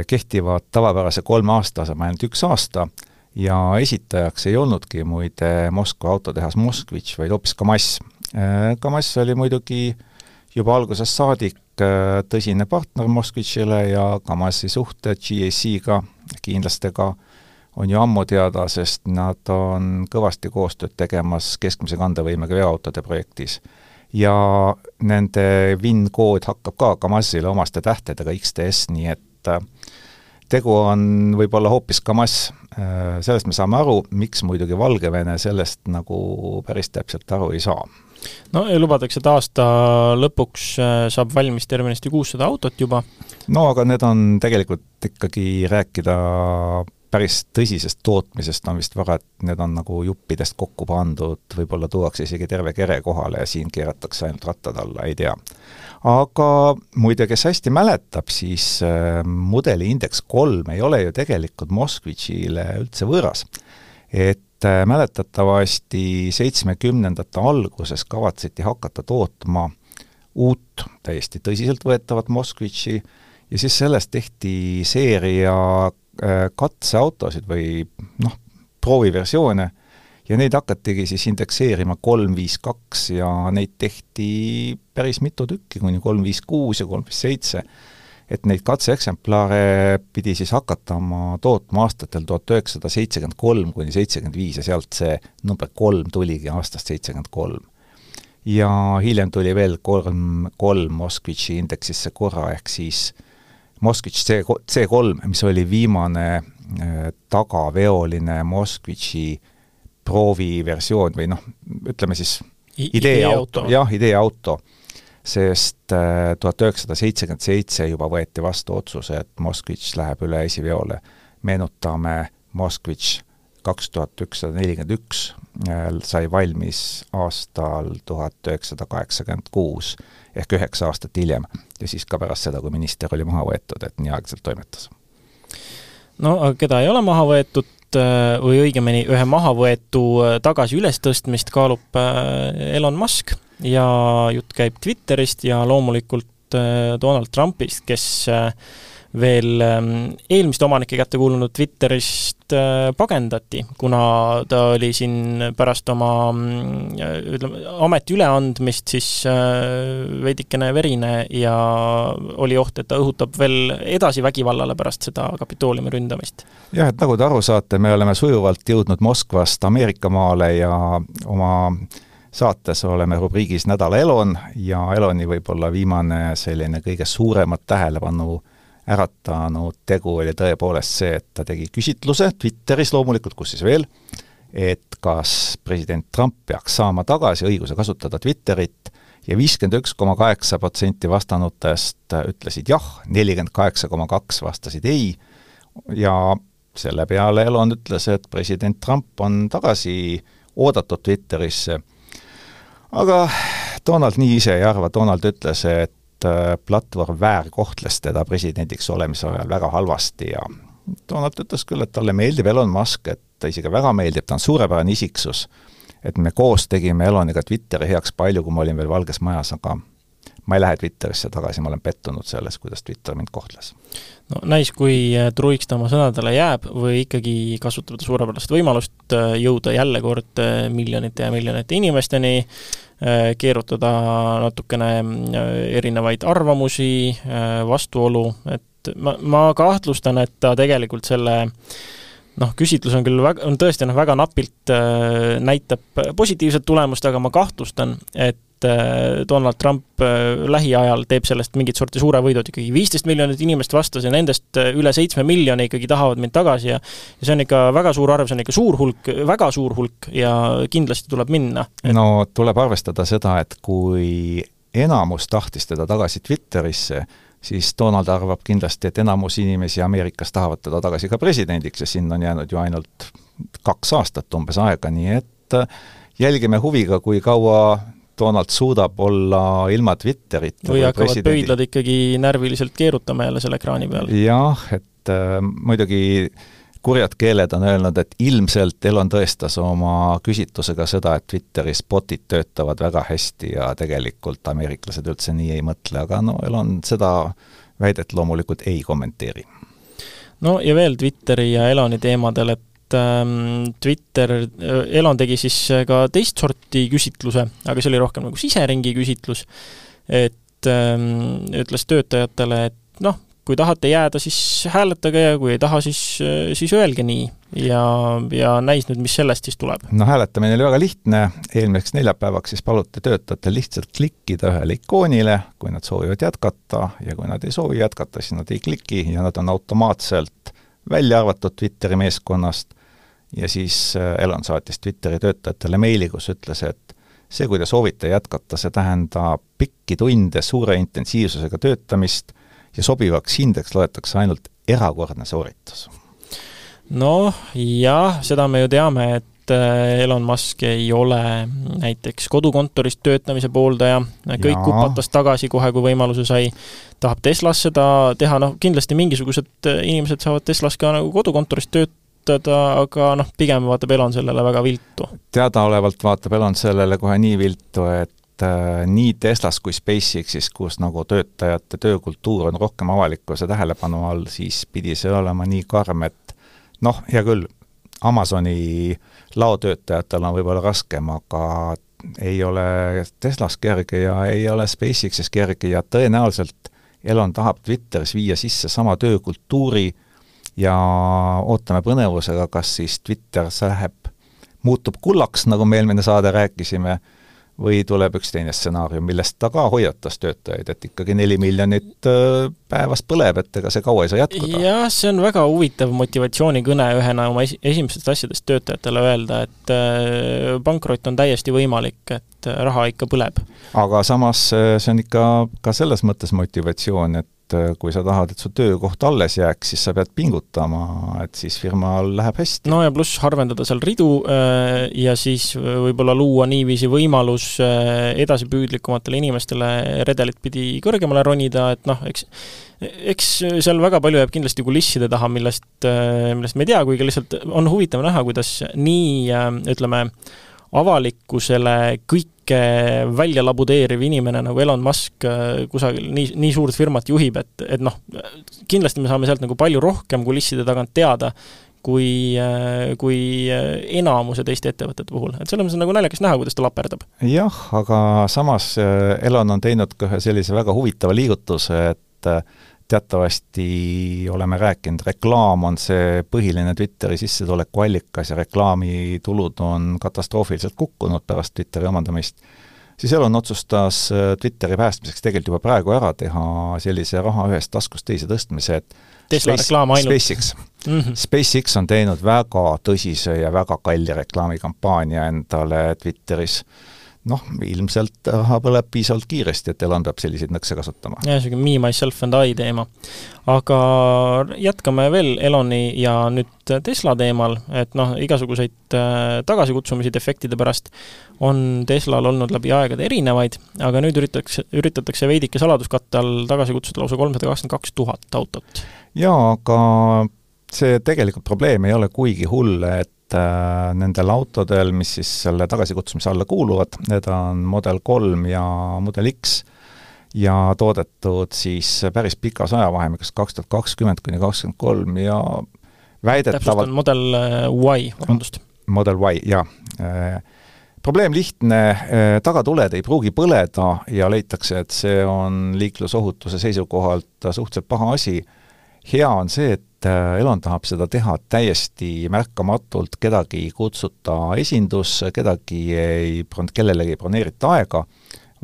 Kehtivad tavapärase kolme aasta asemel ainult üks aasta ja esitajaks ei olnudki muide Moskva autotehas Moskvitš, vaid hoopis Kamaz. Äh, Kamaz oli muidugi juba algusest saadik äh, tõsine partner Moskvitšile ja Kamazi suhted GAC-ga, hiinlastega, on ju ammu teada, sest nad on kõvasti koostööd tegemas keskmise kandevõimega veoautode projektis. Ja nende VIN-kood hakkab ka Kamazile omaste tähtedega XTS, nii et äh, tegu on võib-olla hoopis Kamaz, äh, sellest me saame aru, miks muidugi Valgevene sellest nagu päris täpselt aru ei saa. no ja lubatakse, et aasta lõpuks äh, saab valmis tervenisti kuussada autot juba. no aga need on tegelikult ikkagi rääkida päris tõsisest tootmisest on vist vara, et need on nagu juppidest kokku pandud, võib-olla tuuakse isegi terve kere kohale ja siin keeratakse ainult rattad alla, ei tea aga muide, kes hästi mäletab, siis äh, mudeli indeks kolm ei ole ju tegelikult Moskvitšile üldse võõras. et äh, mäletatavasti seitsmekümnendate alguses kavatseti hakata tootma uut, täiesti tõsiseltvõetavat Moskvitši ja siis sellest tehti seeria katseautosid või noh, prooviversioone ja neid hakatigi siis indekseerima kolm, viis, kaks ja neid tehti päris mitu tükki, kuni kolm, viis, kuus ja kolm, viis, seitse. et neid katseeksemplare pidi siis hakatama tootma aastatel tuhat üheksasada seitsekümmend kolm kuni seitsekümmend viis ja sealt see number kolm tuligi aastast seitsekümmend kolm. ja hiljem tuli veel kolm, kolm Moskvitši indeksisse korra, ehk siis Moskvitš C, C3, mis oli viimane äh, tagaveoline Moskvitši äh, prooviversioon või noh, ütleme siis ideeauto, jah, ideeauto, sest äh, tuhat üheksasada seitsekümmend seitse juba võeti vastu otsus, et Moskvitš läheb üle esiveole. meenutame Moskvitš kaks tuhat ükssada nelikümmend üks, sai valmis aastal tuhat üheksasada kaheksakümmend kuus ehk üheksa aastat hiljem ja siis ka pärast seda, kui minister oli maha võetud, et nii aeglaselt toimetas. no aga keda ei ole maha võetud, äh, või õigemini ühe mahavõetu äh, tagasi ülestõstmist kaalub äh, Elon Musk ja jutt käib Twitterist ja loomulikult Donald Trumpist, kes veel ähm, eelmiste omanike kätte kuulunud Twitterist äh, pagendati, kuna ta oli siin pärast oma mm, ütleme, ameti üleandmist siis äh, veidikene verine ja oli oht, et ta õhutab veel edasi vägivallale pärast seda Kapitooliumi ründamist. jah, et nagu te aru saate, me oleme sujuvalt jõudnud Moskvast Ameerika maale ja oma saates oleme rubriigis Nädala Elon ja Eloni võib-olla viimane selline kõige suuremat tähelepanu äratanud tegu oli tõepoolest see, et ta tegi küsitluse Twitteris loomulikult, kus siis veel, et kas president Trump peaks saama tagasi õiguse kasutada Twitterit ja viiskümmend üks koma kaheksa protsenti vastanutest ütlesid jah, nelikümmend kaheksa koma kaks vastasid ei ja selle peale Elon ütles, et president Trump on tagasi oodatud Twitterisse. aga Donald nii ise ei arva, Donald ütles, et platvorm väärkohtles teda presidendiks olemise ajal väga halvasti ja Donald ütles küll, et talle meeldib Elon Musk, et ta isegi väga meeldib, ta on suurepärane isiksus, et me koos tegime Eloniga Twitteri heaks palju, kui ma olin veel Valges Majas, aga ma ei lähe Twitterisse tagasi, ma olen pettunud selles, kuidas Twitter mind kohtles. no näis, kui äh, truiks ta oma sõnadele jääb või ikkagi kasutab ta suurepärast võimalust äh, jõuda jälle kord miljonite ja miljonite inimesteni, Äh, keerutada natukene äh, erinevaid arvamusi, äh, vastuolu, et ma, ma kahtlustan, et ta tegelikult selle noh, küsitlus on küll väga, on tõesti noh, väga napilt äh, näitab positiivset tulemust, aga ma kahtlustan, et et äh, Donald Trump äh, lähiajal teeb sellest mingit sorti suure võidu, et ikkagi. viisteist miljonit inimest vastas ja nendest äh, üle seitsme miljoni ikkagi tahavad mind tagasi ja ja see on ikka väga suur arv, see on ikka suur hulk, väga suur hulk ja kindlasti tuleb minna. Et.... no tuleb arvestada seda, et kui enamus tahtis teda tagasi Twitterisse, siis Donald arvab kindlasti, et enamus inimesi Ameerikas tahavad teda tagasi ka presidendiks ja sinna on jäänud ju ainult kaks aastat umbes aega, nii et jälgime huviga, kui kaua Donald suudab olla ilma Twitterita või hakkavad presidendi... pöidlad ikkagi närviliselt keerutama jälle selle ekraani peal? jah, et äh, muidugi kurjad keeled on öelnud, et ilmselt Elon tõestas oma küsitlusega seda, et Twitteris botid töötavad väga hästi ja tegelikult ameeriklased üldse nii ei mõtle, aga no Elon seda väidet loomulikult ei kommenteeri. no ja veel Twitteri ja Eloni teemadel, et et ähm, Twitter, äh, Elon tegi siis äh, ka teist sorti küsitluse, aga see oli rohkem nagu siseringi küsitlus, et ähm, ütles töötajatele, et noh, kui tahate jääda, siis hääletage ja kui ei taha, siis, äh, siis öelge nii. ja, ja näis nüüd, mis sellest siis tuleb. no hääletamine oli väga lihtne, eelmiseks neljapäevaks siis paluti töötajatel lihtsalt klikkida ühele ikoonile, kui nad soovivad jätkata, ja kui nad ei soovi jätkata, siis nad ei kliki ja nad on automaatselt välja arvatud Twitteri meeskonnast ja siis äh, Elon saatis Twitteri töötajatele meili, kus ütles, et see, kui te soovite jätkata, see tähendab pikki tunde suure intensiivsusega töötamist ja sobivaks hindeks loetakse ainult erakordne sooritus. noh, jah, seda me ju teame, et äh, Elon Musk ei ole näiteks kodukontorist töötamise pooldaja, kõik Jaa. kupatas tagasi kohe, kui võimaluse sai, tahab Teslas seda teha, noh kindlasti mingisugused äh, inimesed saavad Teslas ka nagu kodukontorist tööd kasutada, aga noh, pigem vaatab Elon sellele väga viltu. teadaolevalt vaatab Elon sellele kohe nii viltu, et äh, nii Teslas kui SpaceXis, kus nagu töötajate töökultuur on rohkem avalikkuse tähelepanu all, siis pidi see olema nii karm, et noh, hea küll, Amazoni laotöötajatel on võib-olla raskem, aga ei ole Teslas kerge ja ei ole SpaceXis kerge ja tõenäoliselt Elon tahab Twitteris viia sisse sama töökultuuri, ja ootame põnevusega, kas siis Twitter läheb, muutub kullaks, nagu me eelmine saade rääkisime, või tuleb üks teine stsenaarium, millest ta ka hoiatas töötajaid, et ikkagi neli miljonit äh, päevas põleb, et ega see kaua ei saa jätkuda. jah, see on väga huvitav motivatsioonikõne ühena oma esi-, esimesest asjadest töötajatele öelda, et äh, pankrot on täiesti võimalik, et raha ikka põleb. aga samas äh, see on ikka ka selles mõttes motivatsioon, et et äh, kui sa tahad, et su töökoht alles jääks, siis sa pead pingutama, et siis firmal läheb hästi. no ja pluss harvendada seal ridu äh, ja siis võib-olla luua niiviisi võimalus äh, edasipüüdlikumatele inimestele redelit pidi kõrgemale ronida, et noh, eks eks seal väga palju jääb kindlasti kulisside taha, millest, millest me ei tea, kuigi lihtsalt on huvitav näha, kuidas nii ütleme, avalikkusele kõike välja labudeeriv inimene nagu Elon Musk äh, kusagil nii, nii suurt firmat juhib, et, et noh, kindlasti me saame sealt nagu palju rohkem kulisside tagant teada, kui, äh, kui äh, enamuse teiste ettevõtete puhul, et selles mõttes on nagu naljakas näha, kuidas ta laperdab. jah, aga samas Elon on teinud ka ühe sellise väga huvitava liigutuse, et teatavasti oleme rääkinud, reklaam on see põhiline Twitteri sissetulekuallikas ja reklaamitulud on katastroofiliselt kukkunud pärast Twitteri omandamist, siis Elon otsustas äh, Twitteri päästmiseks tegelikult juba praegu ära teha sellise raha ühest taskust teise tõstmise, et Tesla Space, reklaam ainult. SpaceX mm. -hmm. SpaceX on teinud väga tõsise ja väga kalli reklaamikampaania endale Twitteris noh, ilmselt raha põleb piisavalt kiiresti, et Elon peab selliseid nõkse kasutama. jah, niisugune me, myself and I teema. aga jätkame veel Eloni ja nüüd Tesla teemal, et noh, igasuguseid äh, tagasikutsumisi defektide pärast on Teslal olnud läbi aegade erinevaid, aga nüüd üritatakse, üritatakse veidike saladuskatte all tagasi kutsuda lausa kolmsada kakskümmend kaks tuhat autot. jaa, aga see tegelikult probleem ei ole kuigi hull, et äh, nendel autodel, mis siis selle tagasikutsumise alla kuuluvad, need on Model kolm ja Model X, ja toodetud siis päris pikas ajavahemikus, kaks tuhat kakskümmend kuni kakskümmend kolm ja väidetavalt Model äh, Y, vabandust. Model Y, jaa äh, probleem lihtne, tagatuled ei pruugi põleda ja leitakse, et see on liiklusohutuse seisukohalt suhteliselt paha asi. hea on see, et et Elon tahab seda teha täiesti märkamatult, kedagi ei kutsuta esindusse, kedagi ei, kellelegi ei broneerita aega,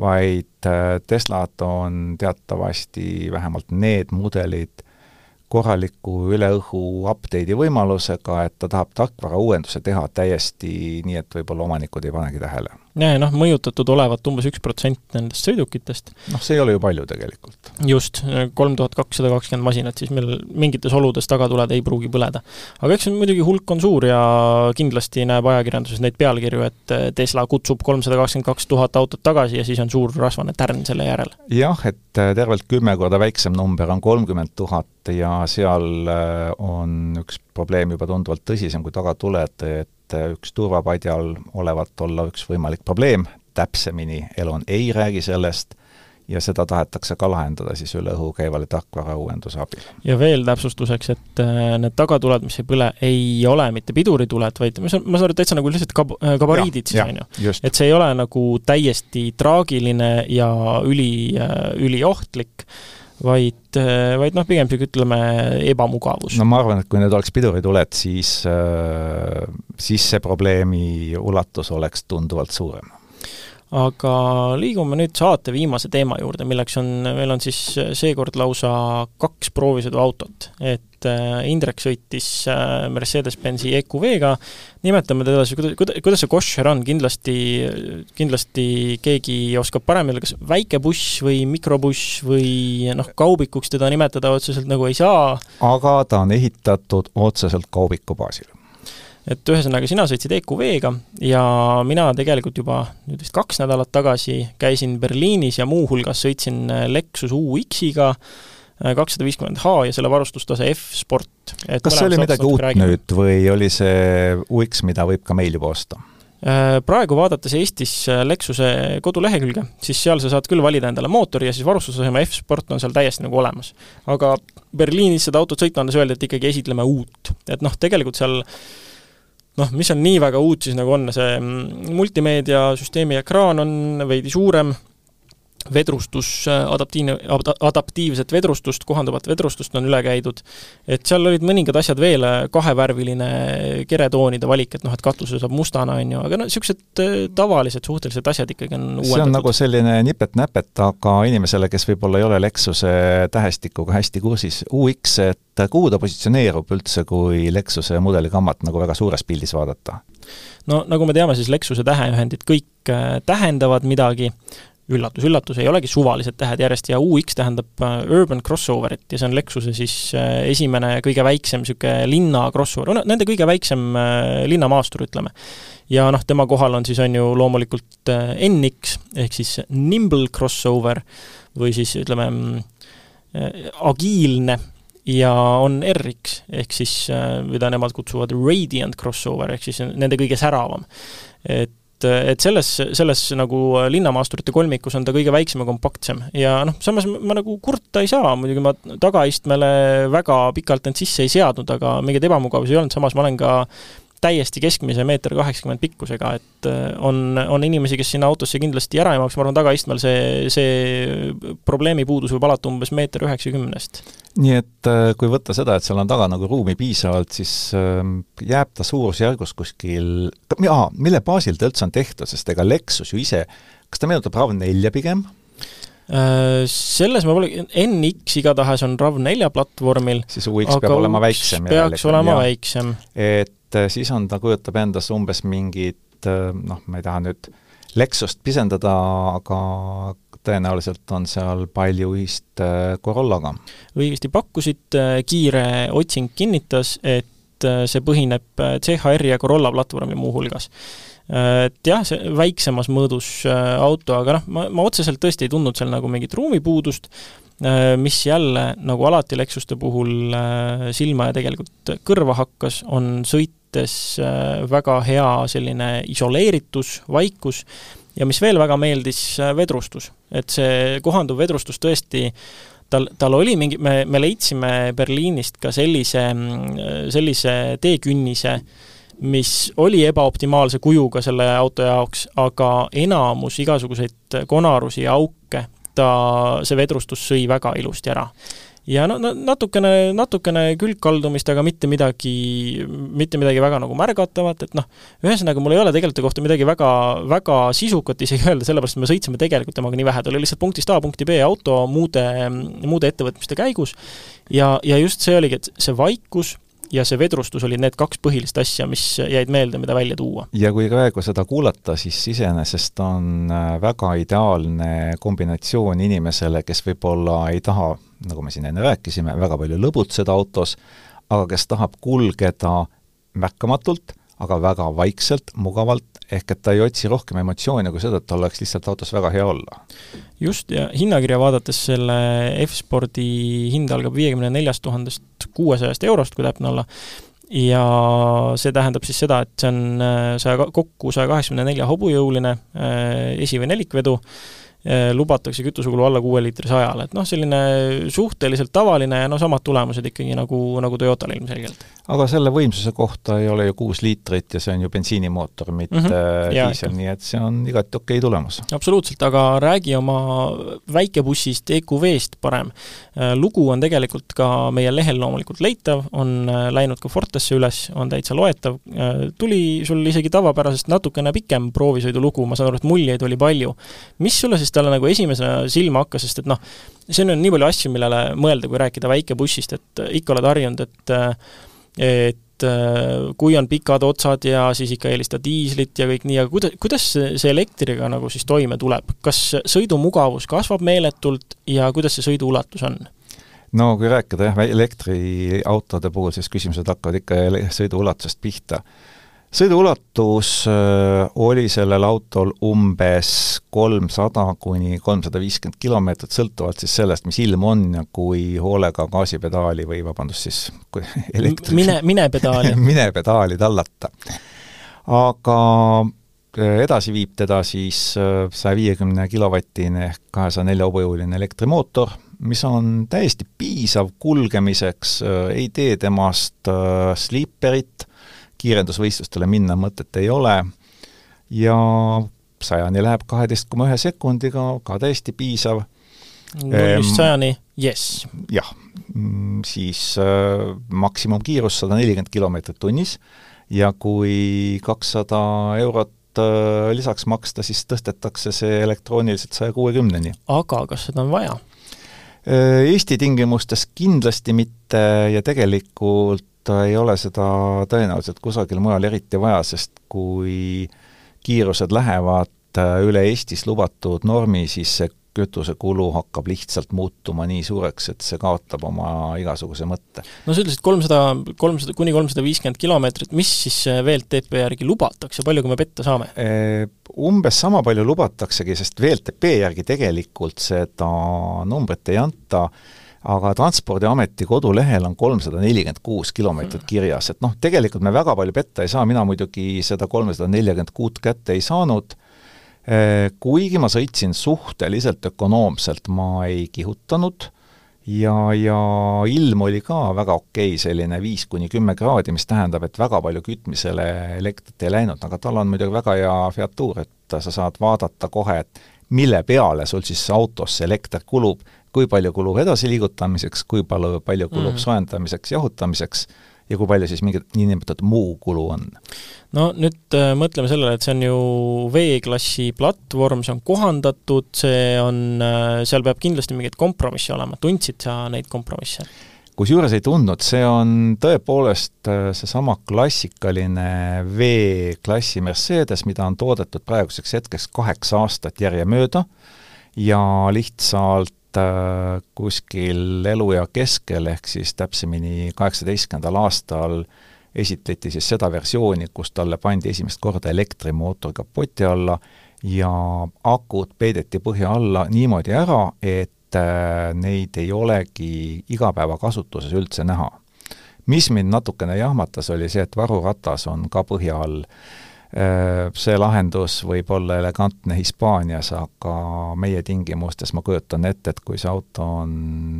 vaid äh, Teslad on teatavasti vähemalt need mudelid korraliku üle õhu update'i võimalusega, et ta tahab tarkvarauuenduse teha täiesti nii, et võib-olla omanikud ei panegi tähele noh, mõjutatud olevat umbes üks protsent nendest sõidukitest. noh, see ei ole ju palju tegelikult. just, kolm tuhat kakssada kakskümmend masinat, siis meil mingites oludes tagatuled ei pruugi põleda. aga eks muidugi hulk on suur ja kindlasti näeb ajakirjanduses neid pealkirju, et Tesla kutsub kolmsada kakskümmend kaks tuhat autot tagasi ja siis on suur rasvane tärn selle järel. jah, et tervelt kümme korda väiksem number on kolmkümmend tuhat ja seal äh, on üks probleem juba tunduvalt tõsisem kui tagatuled, et et üks turvapadjal olevat olla üks võimalik probleem, täpsemini Elon ei räägi sellest, ja seda tahetakse ka lahendada siis üle õhu käivale tarkvarauuenduse abil. ja veel täpsustuseks, et äh, need tagatuled, mis ei põle, ei ole mitte pidurituled, vaid ma saan, ma saan aru, täitsa nagu lihtsalt kab-, äh, gabariidid siis, on ju. et see ei ole nagu täiesti traagiline ja üli, äh, üliohtlik, vaid, vaid noh, pigem niisugune ütleme, ebamugavus. no ma arvan, et kui need oleks pidurituled, siis, äh, siis see probleemi ulatus oleks tunduvalt suurem aga liigume nüüd saate viimase teema juurde, milleks on, meil on siis seekord lausa kaks proovisõiduautot. et äh, Indrek sõitis äh, Mercedes-Benzi EQV-ga, nimetame teda siis, kuidas, kuidas see koššer on, kindlasti, kindlasti keegi oskab paremini, kas väike buss või mikrobuss või noh, kaubikuks teda nimetada otseselt nagu ei saa. aga ta on ehitatud otseselt kaubiku baasil et ühesõnaga, sina sõitsid EQV-ga ja mina tegelikult juba nüüd vist kaks nädalat tagasi käisin Berliinis ja muuhulgas sõitsin Lexus UX-iga, äh, kakssada viiskümmend H ja selle varustustase F-Sport. kas see oli midagi uut räägime. nüüd või oli see UX, mida võib ka meil juba osta? Äh, praegu vaadates Eestis äh, Lexuse kodulehekülge, siis seal sa saad küll valida endale mootori ja siis varustusasema F-Sport on seal täiesti nagu olemas. aga Berliinis seda autot sõitma andes öeldi, et ikkagi esitleme uut. et noh, tegelikult seal noh, mis on nii väga uut siis nagu on, see mm, multimeediasüsteemi ekraan on veidi suurem, vedrustus, adaptiivne, adaptiivset vedrustust, kohanduvat vedrustust on üle käidud, et seal olid mõningad asjad veel, kahevärviline keretoonide valik, et noh, et katuse saab mustana, on ju, aga no niisugused äh, tavalised suhteliselt asjad ikkagi on uuendatud. see on nagu selline nipet-näpet, aga inimesele, kes võib-olla ei ole Lexuse tähestikuga hästi kursis, UX, et kuhu ta positsioneerub üldse, kui Lexuse mudelikammat nagu väga suures pildis vaadata? no nagu me teame, siis Lexuse täheühendid kõik äh, tähendavad midagi, üllatus-üllatus, ei olegi suvalised tähed järjest ja UX tähendab äh, Urban Crossoverit ja see on Lexuse siis äh, esimene kõige väiksem niisugune linna crossover, no nende kõige väiksem äh, linnamaastur, ütleme. ja noh, tema kohal on siis, on ju loomulikult NX ehk siis Nimble Crossover või siis ütleme, agiilne ja on RX, ehk siis mida nemad kutsuvad Radiant Crossover, ehk siis nende kõige säravam. et et, et selles, selles nagu linnamaasturite kolmikus on ta kõige väiksem ja kompaktsem. ja noh, samas ma nagu kurta ei saa, muidugi ma tagaistmele väga pikalt end sisse ei seadnud, aga mingeid ebamugavusi ei olnud, samas ma olen ka täiesti keskmise meeter kaheksakümmend pikkusega, et äh, on, on inimesi, kes sinna autosse kindlasti ära ei maaks, ma arvan, tagaistmel see, see probleemipuudus võib alata umbes meeter üheksakümnest. nii et äh, kui võtta seda, et seal on taga nagu ruumi piisavalt, siis ähm, jääb ta suurusjärgus kuskil, jaa, mille baasil ta üldse on tehtud, sest ega Lexus ju ise, kas ta meenutab RAV4 pigem? Äh, selles ma pole, NX igatahes on RAV4 platvormil, siis UX peab olema väiksem. peaks olema ja. väiksem. et äh, siis on, ta kujutab endas umbes mingit äh, noh, ma ei taha nüüd Lexust pisendada, aga tõenäoliselt on seal palju ühist Corollaga. õigesti pakkusid, kiire otsing kinnitas, et see põhineb CHR-i ja Corolla platvormil muuhulgas et jah, see väiksemas mõõdus auto, aga noh, ma, ma otseselt tõesti ei tundnud seal nagu mingit ruumipuudust, mis jälle, nagu alati Lexuste puhul silma ja tegelikult kõrva hakkas, on sõit mõttes äh, väga hea selline isoleeritus, vaikus ja mis veel väga meeldis, äh, vedrustus. et see kohanduv vedrustus tõesti tal, tal oli mingi, me, me leidsime Berliinist ka sellise, sellise teekünnise, mis oli ebaoptimaalse kujuga selle auto jaoks, aga enamus igasuguseid konarusi ja auke ta, see vedrustus sõi väga ilusti ära. Ja no, no natukene, natukene külgkaldumist, aga mitte midagi, mitte midagi väga nagu märgatavat, et noh, ühesõnaga mul ei ole tegelikult ta kohta midagi väga, väga sisukat isegi öelda, sellepärast et me sõitsime tegelikult temaga nii vähe, ta oli lihtsalt punktist A punkti B auto muude, muude ettevõtmiste käigus. Ja, ja just see oligi, et see vaikus ja see vedrustus olid need kaks põhilist asja, mis jäid meelde, mida välja tuua. ja kui praegu seda kuulata, siis iseenesest on äh, väga ideaalne kombinatsioon inimesele, kes võib-olla ei taha, nagu me siin enne rääkisime, väga palju lõbutseda autos, aga kes tahab kulgeda märkamatult, aga väga vaikselt, mugavalt, ehk et ta ei otsi rohkem emotsioone kui seda, et tal oleks lihtsalt autos väga hea olla. just, ja hinnakirja vaadates selle F-spordi hind algab viiekümne neljast tuhandest kuuesajast eurost, kui täpne olla, ja see tähendab siis seda, et see on äh, saja, kokku saja kaheksakümne nelja hobujõuline äh, esi- või nelikvedu, äh, lubatakse kütusekulu alla kuue liitrise ajal, et noh, selline suhteliselt tavaline ja no samad tulemused ikkagi nagu, nagu Toyotal ilmselgelt aga selle võimsuse kohta ei ole ju kuus liitrit ja see on ju bensiinimootor, mitte mm -hmm. diisel, nii et see on igati okei okay tulemus. absoluutselt, aga räägi oma väikebussist, EQV-st parem. Äh, lugu on tegelikult ka meie lehel loomulikult leitav, on äh, läinud ka Fortesse üles, on täitsa loetav, äh, tuli sul isegi tavapärasest natukene pikem proovisõidulugu, ma saan aru, et muljeid oli palju. mis sulle siis talle nagu esimesena silma hakkas, sest et noh, siin on nii palju asju, millele mõelda, kui rääkida väikebussist, et ikka oled harjunud, et et äh, kui on pikad otsad ja siis ikka eelistad diislit ja kõik nii, aga kuida-, kuidas see elektriga nagu siis toime tuleb? kas sõidumugavus kasvab meeletult ja kuidas see sõiduulatus on? no kui rääkida jah, elektriautode puhul, siis küsimused hakkavad ikka sõiduulatusest pihta sõiduulatus äh, oli sellel autol umbes kolmsada kuni kolmsada viiskümmend kilomeetrit, sõltuvalt siis sellest, mis ilm on ja kui hoolega gaasipedaali või vabandust siis, kui elektri mine, mine pedaali mine pedaali tallata. aga äh, edasi viib teda siis äh, saja viiekümne kilovatine ehk kahesaja nelja hobujõuline elektrimootor, mis on täiesti piisav kulgemiseks, ei tee temast sliiperit, kiirendusvõistlustele minna mõtet ei ole ja sajani läheb kaheteist koma ühe sekundiga, ka täiesti piisav. nullist sajani, jess. jah, mm, siis äh, maksimumkiirus sada nelikümmend kilomeetrit tunnis ja kui kakssada eurot äh, lisaks maksta, siis tõstetakse see elektrooniliselt saja kuuekümneni. aga kas seda on vaja? Äh, Eesti tingimustes kindlasti mitte ja tegelikult ei ole seda tõenäoliselt kusagil mujal eriti vaja, sest kui kiirused lähevad üle Eestis lubatud normi, siis see kütusekulu hakkab lihtsalt muutuma nii suureks, et see kaotab oma igasuguse mõtte. no sa ütlesid kolmsada, kolmsada, kuni kolmsada viiskümmend kilomeetrit, mis siis VLTP järgi lubatakse, palju me petta saame? Umbes sama palju lubataksegi, sest VLTP järgi tegelikult seda numbrit ei anta, aga Transpordiameti kodulehel on kolmsada nelikümmend kuus kilomeetrit kirjas, et noh, tegelikult me väga palju petta ei saa, mina muidugi seda kolmesada nelikümmend kuut kätte ei saanud, Äh, kuigi ma sõitsin suhteliselt ökonoomselt, ma ei kihutanud. Ja, ja ilm oli ka väga okei, selline viis kuni kümme kraadi, mis tähendab, et väga palju kütmisele elektrit ei läinud, aga tal on muidugi väga hea featuur, et sa saad vaadata kohe, et mille peale sul siis autos see elekter kulub, kui palju kulub edasiliigutamiseks, kui palju, palju kulub mm. soojendamiseks, jahutamiseks ja kui palju siis mingit niinimetatud muu kulu on? no nüüd äh, mõtleme sellele, et see on ju V-klassi platvorm, see on kohandatud, see on äh,, seal peab kindlasti mingeid kompromisse olema, tundsid sa neid kompromisse? kusjuures ei tundnud, see on tõepoolest äh, seesama klassikaline V-klassi Mercedes, mida on toodetud praeguseks hetkeks kaheksa aastat järjemööda ja lihtsalt kuskil eluea keskel, ehk siis täpsemini kaheksateistkümnendal aastal esitleti siis seda versiooni, kus talle pandi esimest korda elektrimootor kapoti alla ja akud peideti põhja alla niimoodi ära, et äh, neid ei olegi igapäevakasutuses üldse näha. mis mind natukene jahmatas, oli see, et varuratas on ka põhja all Äh, see lahendus võib olla elegantne Hispaanias, aga meie tingimustes ma kujutan ette, et kui see auto on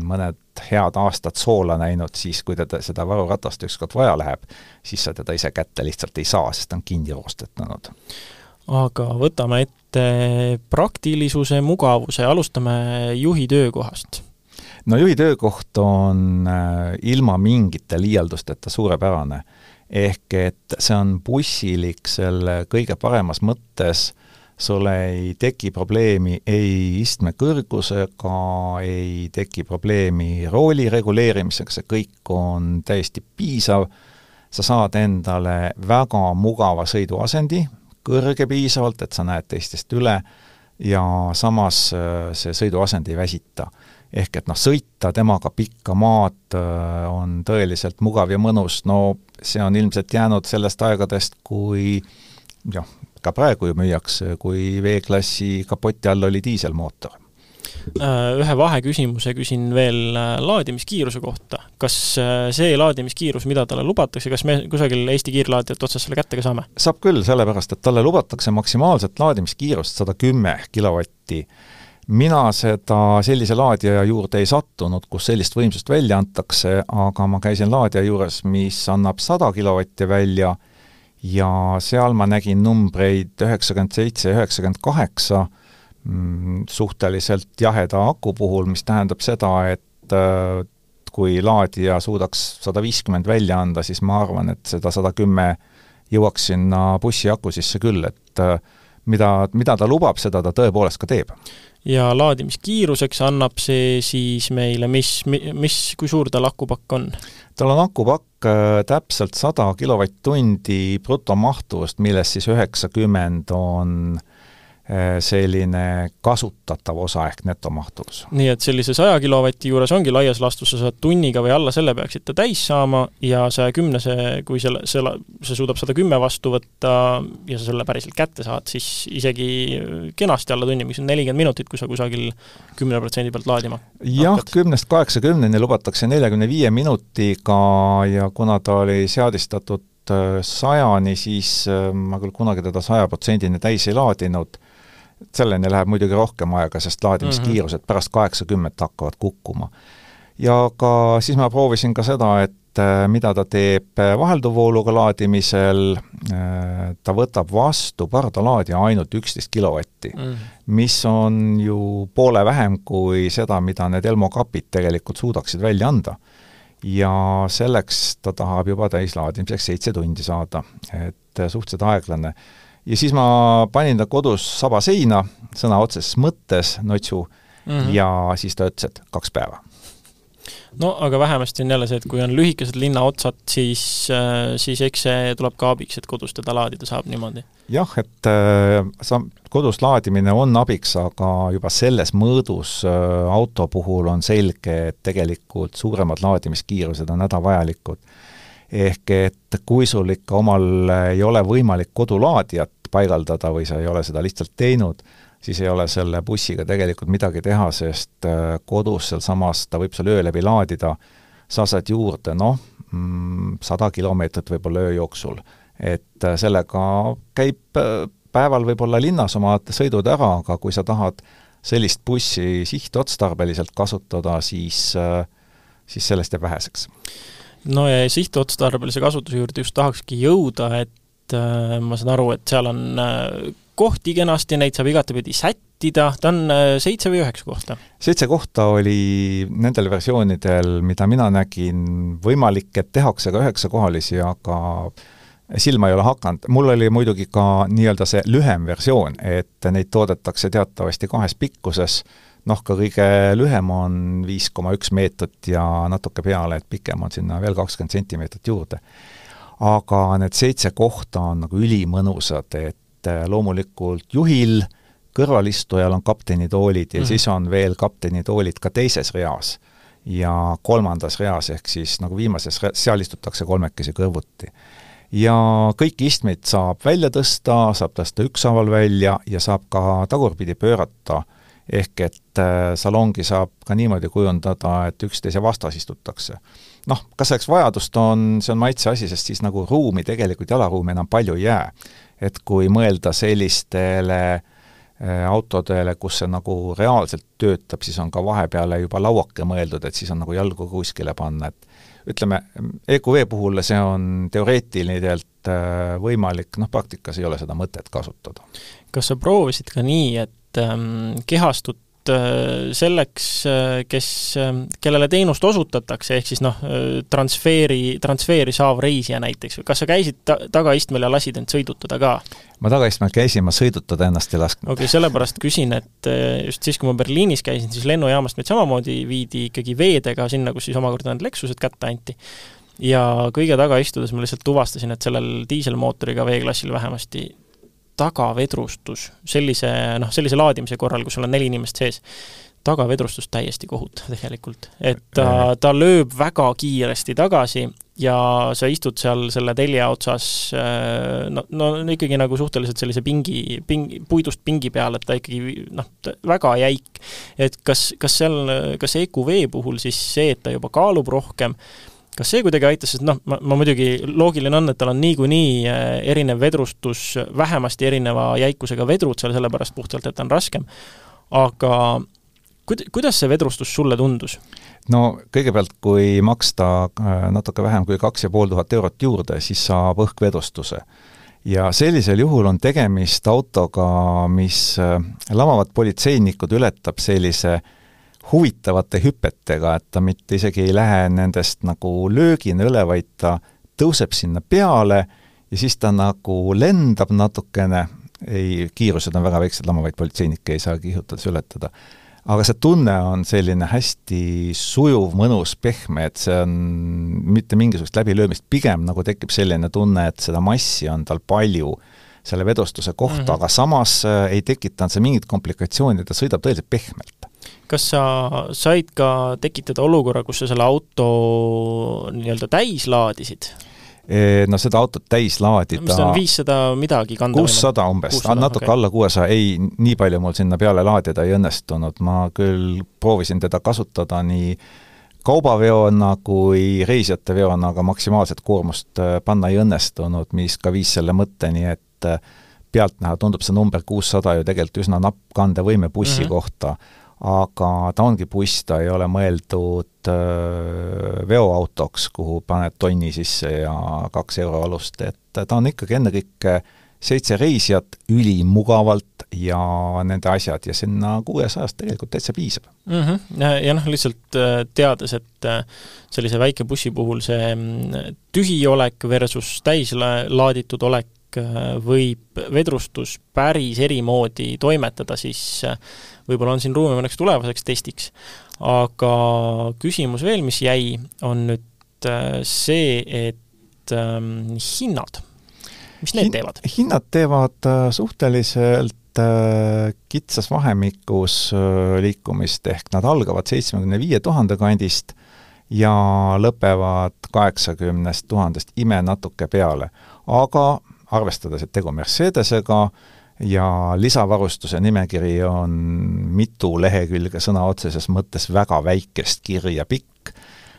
mõned head aastad soola näinud, siis kui teda, seda varuratast ükskord vaja läheb, siis sa teda ise kätte lihtsalt ei saa, sest ta on kinni roostetanud. aga võtame ette praktilisuse, mugavuse, alustame juhi töökohast. No juhi töökoht on äh, ilma mingite liialdusteta suurepärane ehk et see on bussilik selle kõige paremas mõttes, sul ei teki probleemi ei istme kõrgusega, ei teki probleemi rooli reguleerimisega, see kõik on täiesti piisav, sa saad endale väga mugava sõiduasendi, kõrge piisavalt, et sa näed teistest üle, ja samas äh, see sõiduasend ei väsita ehk et noh, sõita temaga pikka maad äh, on tõeliselt mugav ja mõnus, no see on ilmselt jäänud sellest aegadest, kui noh, ka praegu ju müüakse, kui V-klassi kapoti all oli diiselmootor. Äh, ühe vaheküsimuse küsin veel äh, laadimiskiiruse kohta. kas see laadimiskiirus, mida talle lubatakse, kas me kusagil Eesti kiirlaadijate otsas selle kätte ka saame? saab küll, sellepärast et talle lubatakse maksimaalset laadimiskiirust sada kümme kilovatti mina seda sellise laadija juurde ei sattunud, kus sellist võimsust välja antakse, aga ma käisin laadija juures, mis annab sada kilovatti välja ja seal ma nägin numbreid üheksakümmend seitse, üheksakümmend kaheksa, mm, suhteliselt jaheda aku puhul, mis tähendab seda, et äh, kui laadija suudaks sada viiskümmend välja anda, siis ma arvan, et seda sada kümme jõuaks sinna bussiaku sisse küll, et äh, mida, mida ta lubab, seda ta tõepoolest ka teeb ja laadimiskiiruseks annab see siis meile, mis, mis, kui suur tal akupakk on? tal on akupakk äh, täpselt sada kilovatt-tundi brutomahtuvust, millest siis üheksakümmend on Äh, selline kasutatav osa ehk netomahtuvus. nii et sellise saja kilovati juures ongi laias laastus, sa saad tunniga või alla selle peaksid ta täis saama ja saja kümnese, kui selle, selle, see suudab sada kümme vastu võtta ja sa selle päriselt kätte saad, siis isegi kenasti alla tunni, mis on nelikümmend minutit, kui sa kusagil kümne protsendi pealt laadima jah, kümnest kaheksakümneni lubatakse neljakümne viie minutiga ja kuna ta oli seadistatud äh, sajani, siis äh, ma küll kunagi teda saja protsendini täis ei laadinud selleni läheb muidugi rohkem aega, sest laadimiskiirused mm -hmm. pärast kaheksakümmet hakkavad kukkuma. ja ka siis ma proovisin ka seda, et äh, mida ta teeb äh, vahelduvvooluga laadimisel, äh, ta võtab vastu pardalaadija ainult üksteist kilovatti mm, -hmm. mis on ju poole vähem kui seda, mida need Elmo kapid tegelikult suudaksid välja anda ja selleks ta tahab juba täislaadimiseks seitse tundi saada, et suhteliselt aeglane ja siis ma panin ta kodus saba seina, sõna otseses mõttes, notsu mm, -hmm. ja siis ta ütles, et kaks päeva. no aga vähemasti on jälle see, et kui on lühikesed linnaotsad, siis, äh, siis eks see tuleb ka abiks, et kodus teda laadida saab niimoodi. jah, et äh, sa, kodus laadimine on abiks, aga juba selles mõõdus äh, auto puhul on selge, et tegelikult suuremad laadimiskiirused on hädavajalikud. Ehk et kui sul ikka omal ei ole võimalik kodulaadijat paigaldada või sa ei ole seda lihtsalt teinud, siis ei ole selle bussiga tegelikult midagi teha, sest äh, kodus sealsamas ta võib sul öö läbi laadida, sa saad juurde noh, mm, sada kilomeetrit võib-olla öö jooksul. et äh, sellega käib äh, päeval võib-olla linnas oma sõidud ära, aga kui sa tahad sellist bussi sihtotstarbeliselt kasutada, siis, siis sellest jääb väheseks. No ja sihtotstarbelise kasutuse juurde just tahakski jõuda, et ma saan aru, et seal on kohti kenasti, neid saab igatepidi sättida, ta on äh, seitse või üheksa kohta? seitse kohta oli nendel versioonidel, mida mina nägin, võimalik, et tehakse ka üheksakohalisi, aga silma ei ole hakanud. mul oli muidugi ka nii-öelda see lühem versioon, et neid toodetakse teatavasti kahes pikkuses, noh, ka kõige lühem on viis koma üks meetrit ja natuke peale, et pikem on sinna veel kakskümmend sentimeetrit juurde. aga need seitse kohta on nagu ülimõnusad, et äh, loomulikult juhil, kõrvalistujal on kaptenitoolid ja mm -hmm. siis on veel kaptenitoolid ka teises reas ja kolmandas reas, ehk siis nagu viimases, seal istutakse kolmekesi kõrvuti. ja kõiki istmeid saab välja tõsta, saab tõsta ükshaaval välja ja saab ka tagurpidi pöörata, ehk et äh, salongi saab ka niimoodi kujundada, et üksteise vastas istutakse. noh, kas selleks vajadust on, see on maitse asi, sest siis nagu ruumi, tegelikult jalaruumi enam palju ei jää et kui mõelda sellistele äh, autodele, kus see nagu reaalselt töötab, siis on ka vahepeale juba lauake mõeldud, et siis on nagu jalgu kuskile panna, et ütleme, EQV puhul see on teoreetiliselt äh, võimalik, noh praktikas ei ole seda mõtet kasutada. kas sa proovisid ka nii, et ähm, kehastud Äh, selleks, äh, kes, äh, kellele teenust osutatakse, ehk siis noh, transfeeri, transfeeri saav reisija näiteks või kas sa käisid ta-, tagaistmel ja lasid end sõidutada ka? ma tagaistmel käisin, ma sõidutada ennast ei lasknud. okei okay,, sellepärast küsin, et just siis, kui ma Berliinis käisin, siis lennujaamast meid samamoodi viidi ikkagi veedega sinna, kus siis omakorda need Lexused kätte anti. ja kõige taga istudes ma lihtsalt tuvastasin, et sellel diiselmootoriga V-klassil vähemasti tagavedrustus sellise noh, sellise laadimise korral, kus sul on neli inimest sees, tagavedrustus täiesti kohutav tegelikult. et ta, ta lööb väga kiiresti tagasi ja sa istud seal selle telje otsas äh, no, no ikkagi nagu suhteliselt sellise pingi, pingi, puidust pingi peal, et ta ikkagi noh, väga jäik. et kas, kas seal, kas EQV puhul siis see, et ta juba kaalub rohkem, kas see kuidagi aitas, sest noh, ma, ma muidugi, loogiline on, et tal on niikuinii äh, erinev vedrustus, vähemasti erineva jäikusega vedrud seal, sellepärast puhtalt, et ta on raskem, aga kuid-, kuidas see vedrustus sulle tundus? no kõigepealt, kui maksta äh, natuke vähem kui kaks ja pool tuhat eurot juurde, siis saab õhkvedrustuse. ja sellisel juhul on tegemist autoga, mis äh, lamavad politseinikud ületab sellise huvitavate hüpetega, et ta mitte isegi ei lähe nendest nagu löögina üle, vaid ta tõuseb sinna peale ja siis ta nagu lendab natukene, ei, kiirused on väga väiksed, lamavaid politseinikke ei saa kihutades ületada. aga see tunne on selline hästi sujuv, mõnus, pehme, et see on mitte mingisugust läbilöömist, pigem nagu tekib selline tunne, et seda massi on tal palju selle vedostuse kohta mm, -hmm. aga samas äh, ei tekitanud see mingit komplikatsiooni, ta sõidab tõeliselt pehmelt kas sa said ka tekitada olukorra, kus sa selle auto nii-öelda täis laadisid? no seda autot täis laadida mis ta on, viissada midagi kanda? kuussada umbes, natuke okay. alla kuuesaja, ei, nii palju mul sinna peale laadida ei õnnestunud, ma küll proovisin teda kasutada nii kaubaveona kui reisijate veona, aga maksimaalset koormust äh, panna ei õnnestunud, mis ka viis selle mõtteni, et äh, pealtnäha tundub see number kuussada ju tegelikult üsna napp kandevõime bussi mm -hmm. kohta aga ta ongi buss, ta ei ole mõeldud äh, veoautoks, kuhu paned tonni sisse ja kaks euro alust, et ta on ikkagi ennekõike seitse reisijat ülimugavalt ja nende asjad ja sinna kuuesajast tegelikult täitsa piisab mm. -hmm. ja, noh, lihtsalt äh, teades, et äh, sellise väike bussi puhul see mm, tühi olek versus täis laaditud olek võib vedrustus päris eri moodi toimetada, siis võib-olla on siin ruumi mõneks tulevaseks testiks. aga küsimus veel, mis jäi, on nüüd see, et ähm, hinnad, mis need Hin teevad? hinnad teevad suhteliselt Äh, kitsas vahemikus äh, liikumist, ehk nad algavad seitsmekümne viie tuhande kandist ja lõpevad kaheksakümnest tuhandest ime natuke peale. aga arvestades, et tegu Mercedesega ja lisavarustuse nimekiri on mitu lehekülge sõna otseses mõttes väga väikest kirja pikk,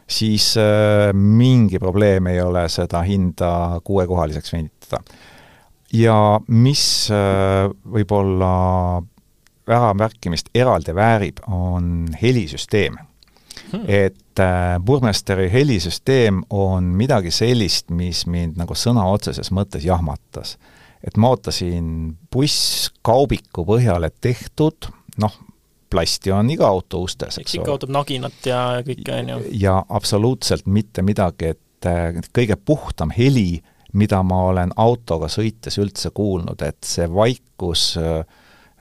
siis äh, mingi probleem ei ole seda hinda kuuekohaliseks venitada. Ja mis äh, võib-olla äramärkimist eraldi väärib, on helisüsteem. Hmm.. et äh, Burmesteri helisüsteem on midagi sellist, mis mind nagu sõna otseses mõttes jahmatas. et ma ootasin buss kaubiku põhjale tehtud, noh, plasti on iga auto ustes, eks ikka ootab naginat ja kõike, on ju. ja absoluutselt mitte midagi, et äh, kõige puhtam heli mida ma olen autoga sõites üldse kuulnud, et see vaikus äh,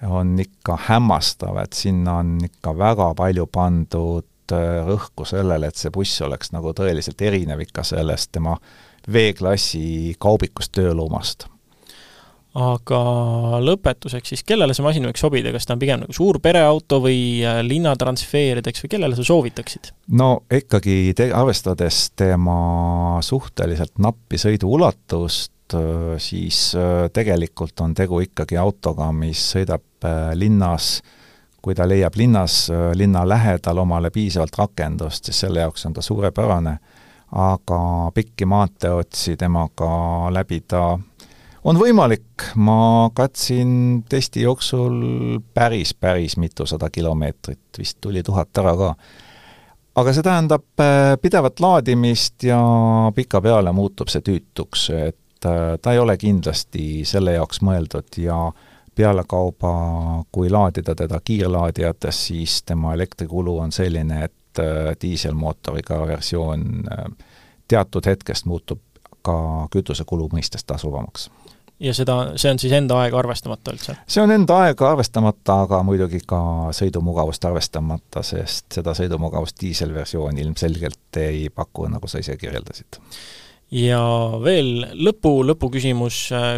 on ikka hämmastav, et sinna on ikka väga palju pandud äh, rõhku sellele, et see buss oleks nagu tõeliselt erinev ikka sellest tema V-klassi kaubikust tööloomast aga lõpetuseks siis, kellele see masin võiks sobida, kas ta on pigem nagu suur pereauto või äh, linnatransferideks või kellele sa soovitaksid? no ikkagi te-, arvestades tema suhteliselt nappi sõiduulatust, äh, siis äh, tegelikult on tegu ikkagi autoga, mis sõidab linnas, kui ta leiab linnas, linna lähedal omale piisavalt rakendust, siis selle jaoks on ta suurepärane, aga pikki maanteeotsi temaga läbida on võimalik, ma katsin testi jooksul päris, päris mitusada kilomeetrit, vist tuli tuhat ära ka. aga see tähendab äh, pidevat laadimist ja pikapeale muutub see tüütuks, et äh, ta ei ole kindlasti selle jaoks mõeldud ja pealekauba, kui laadida teda kiirlaadijates, siis tema elektrikulu on selline, et äh, diiselmootoriga versioon teatud hetkest muutub ka kütusekulu mõistes tasuvamaks ja seda, see on siis enda aega arvestamata üldse? see on enda aega arvestamata, aga muidugi ka sõidumugavust arvestamata, sest seda sõidumugavust diiselversioon ilmselgelt ei paku, nagu sa ise kirjeldasid. Ja veel lõpu, lõpuküsimus,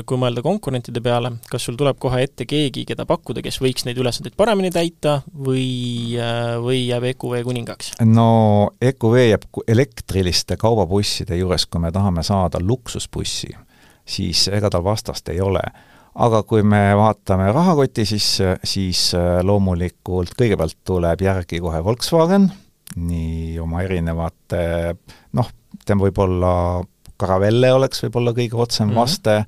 kui mõelda konkurentide peale, kas sul tuleb kohe ette keegi, keda pakkuda, kes võiks neid ülesandeid paremini täita või, või jääb EQV kuningaks? no EQV jääb elektriliste kaubabusside juures, kui me tahame saada luksusbussi siis ega tal vastast ei ole. aga kui me vaatame rahakoti sisse, siis äh, loomulikult kõigepealt tuleb järgi kohe Volkswagen, nii oma erinevate noh, tema võib-olla Caravelle oleks võib-olla kõige otsem mm -hmm. vaste,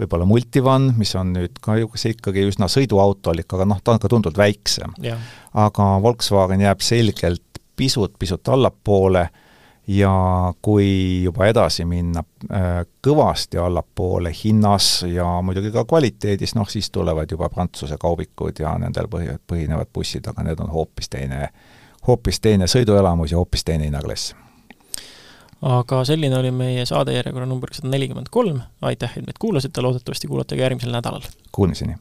võib-olla Multivan, mis on nüüd ka ikkagi üsna sõiduautolik, aga noh, ta on ka tunduvalt väiksem. aga Volkswagen jääb selgelt pisut-pisut allapoole ja kui juba edasi minna äh, kõvasti allapoole hinnas ja muidugi ka kvaliteedis, noh siis tulevad juba Prantsuse kaubikud ja nendel põhi, põhinevad bussid, aga need on hoopis teine, hoopis teine sõiduelamus ja hoopis teine hinnaklass. Aga selline oli meie saade järjekorra number sada nelikümmend kolm, aitäh, et meid kuulasite, loodetavasti kuulate ka järgmisel nädalal! Kuulmiseni!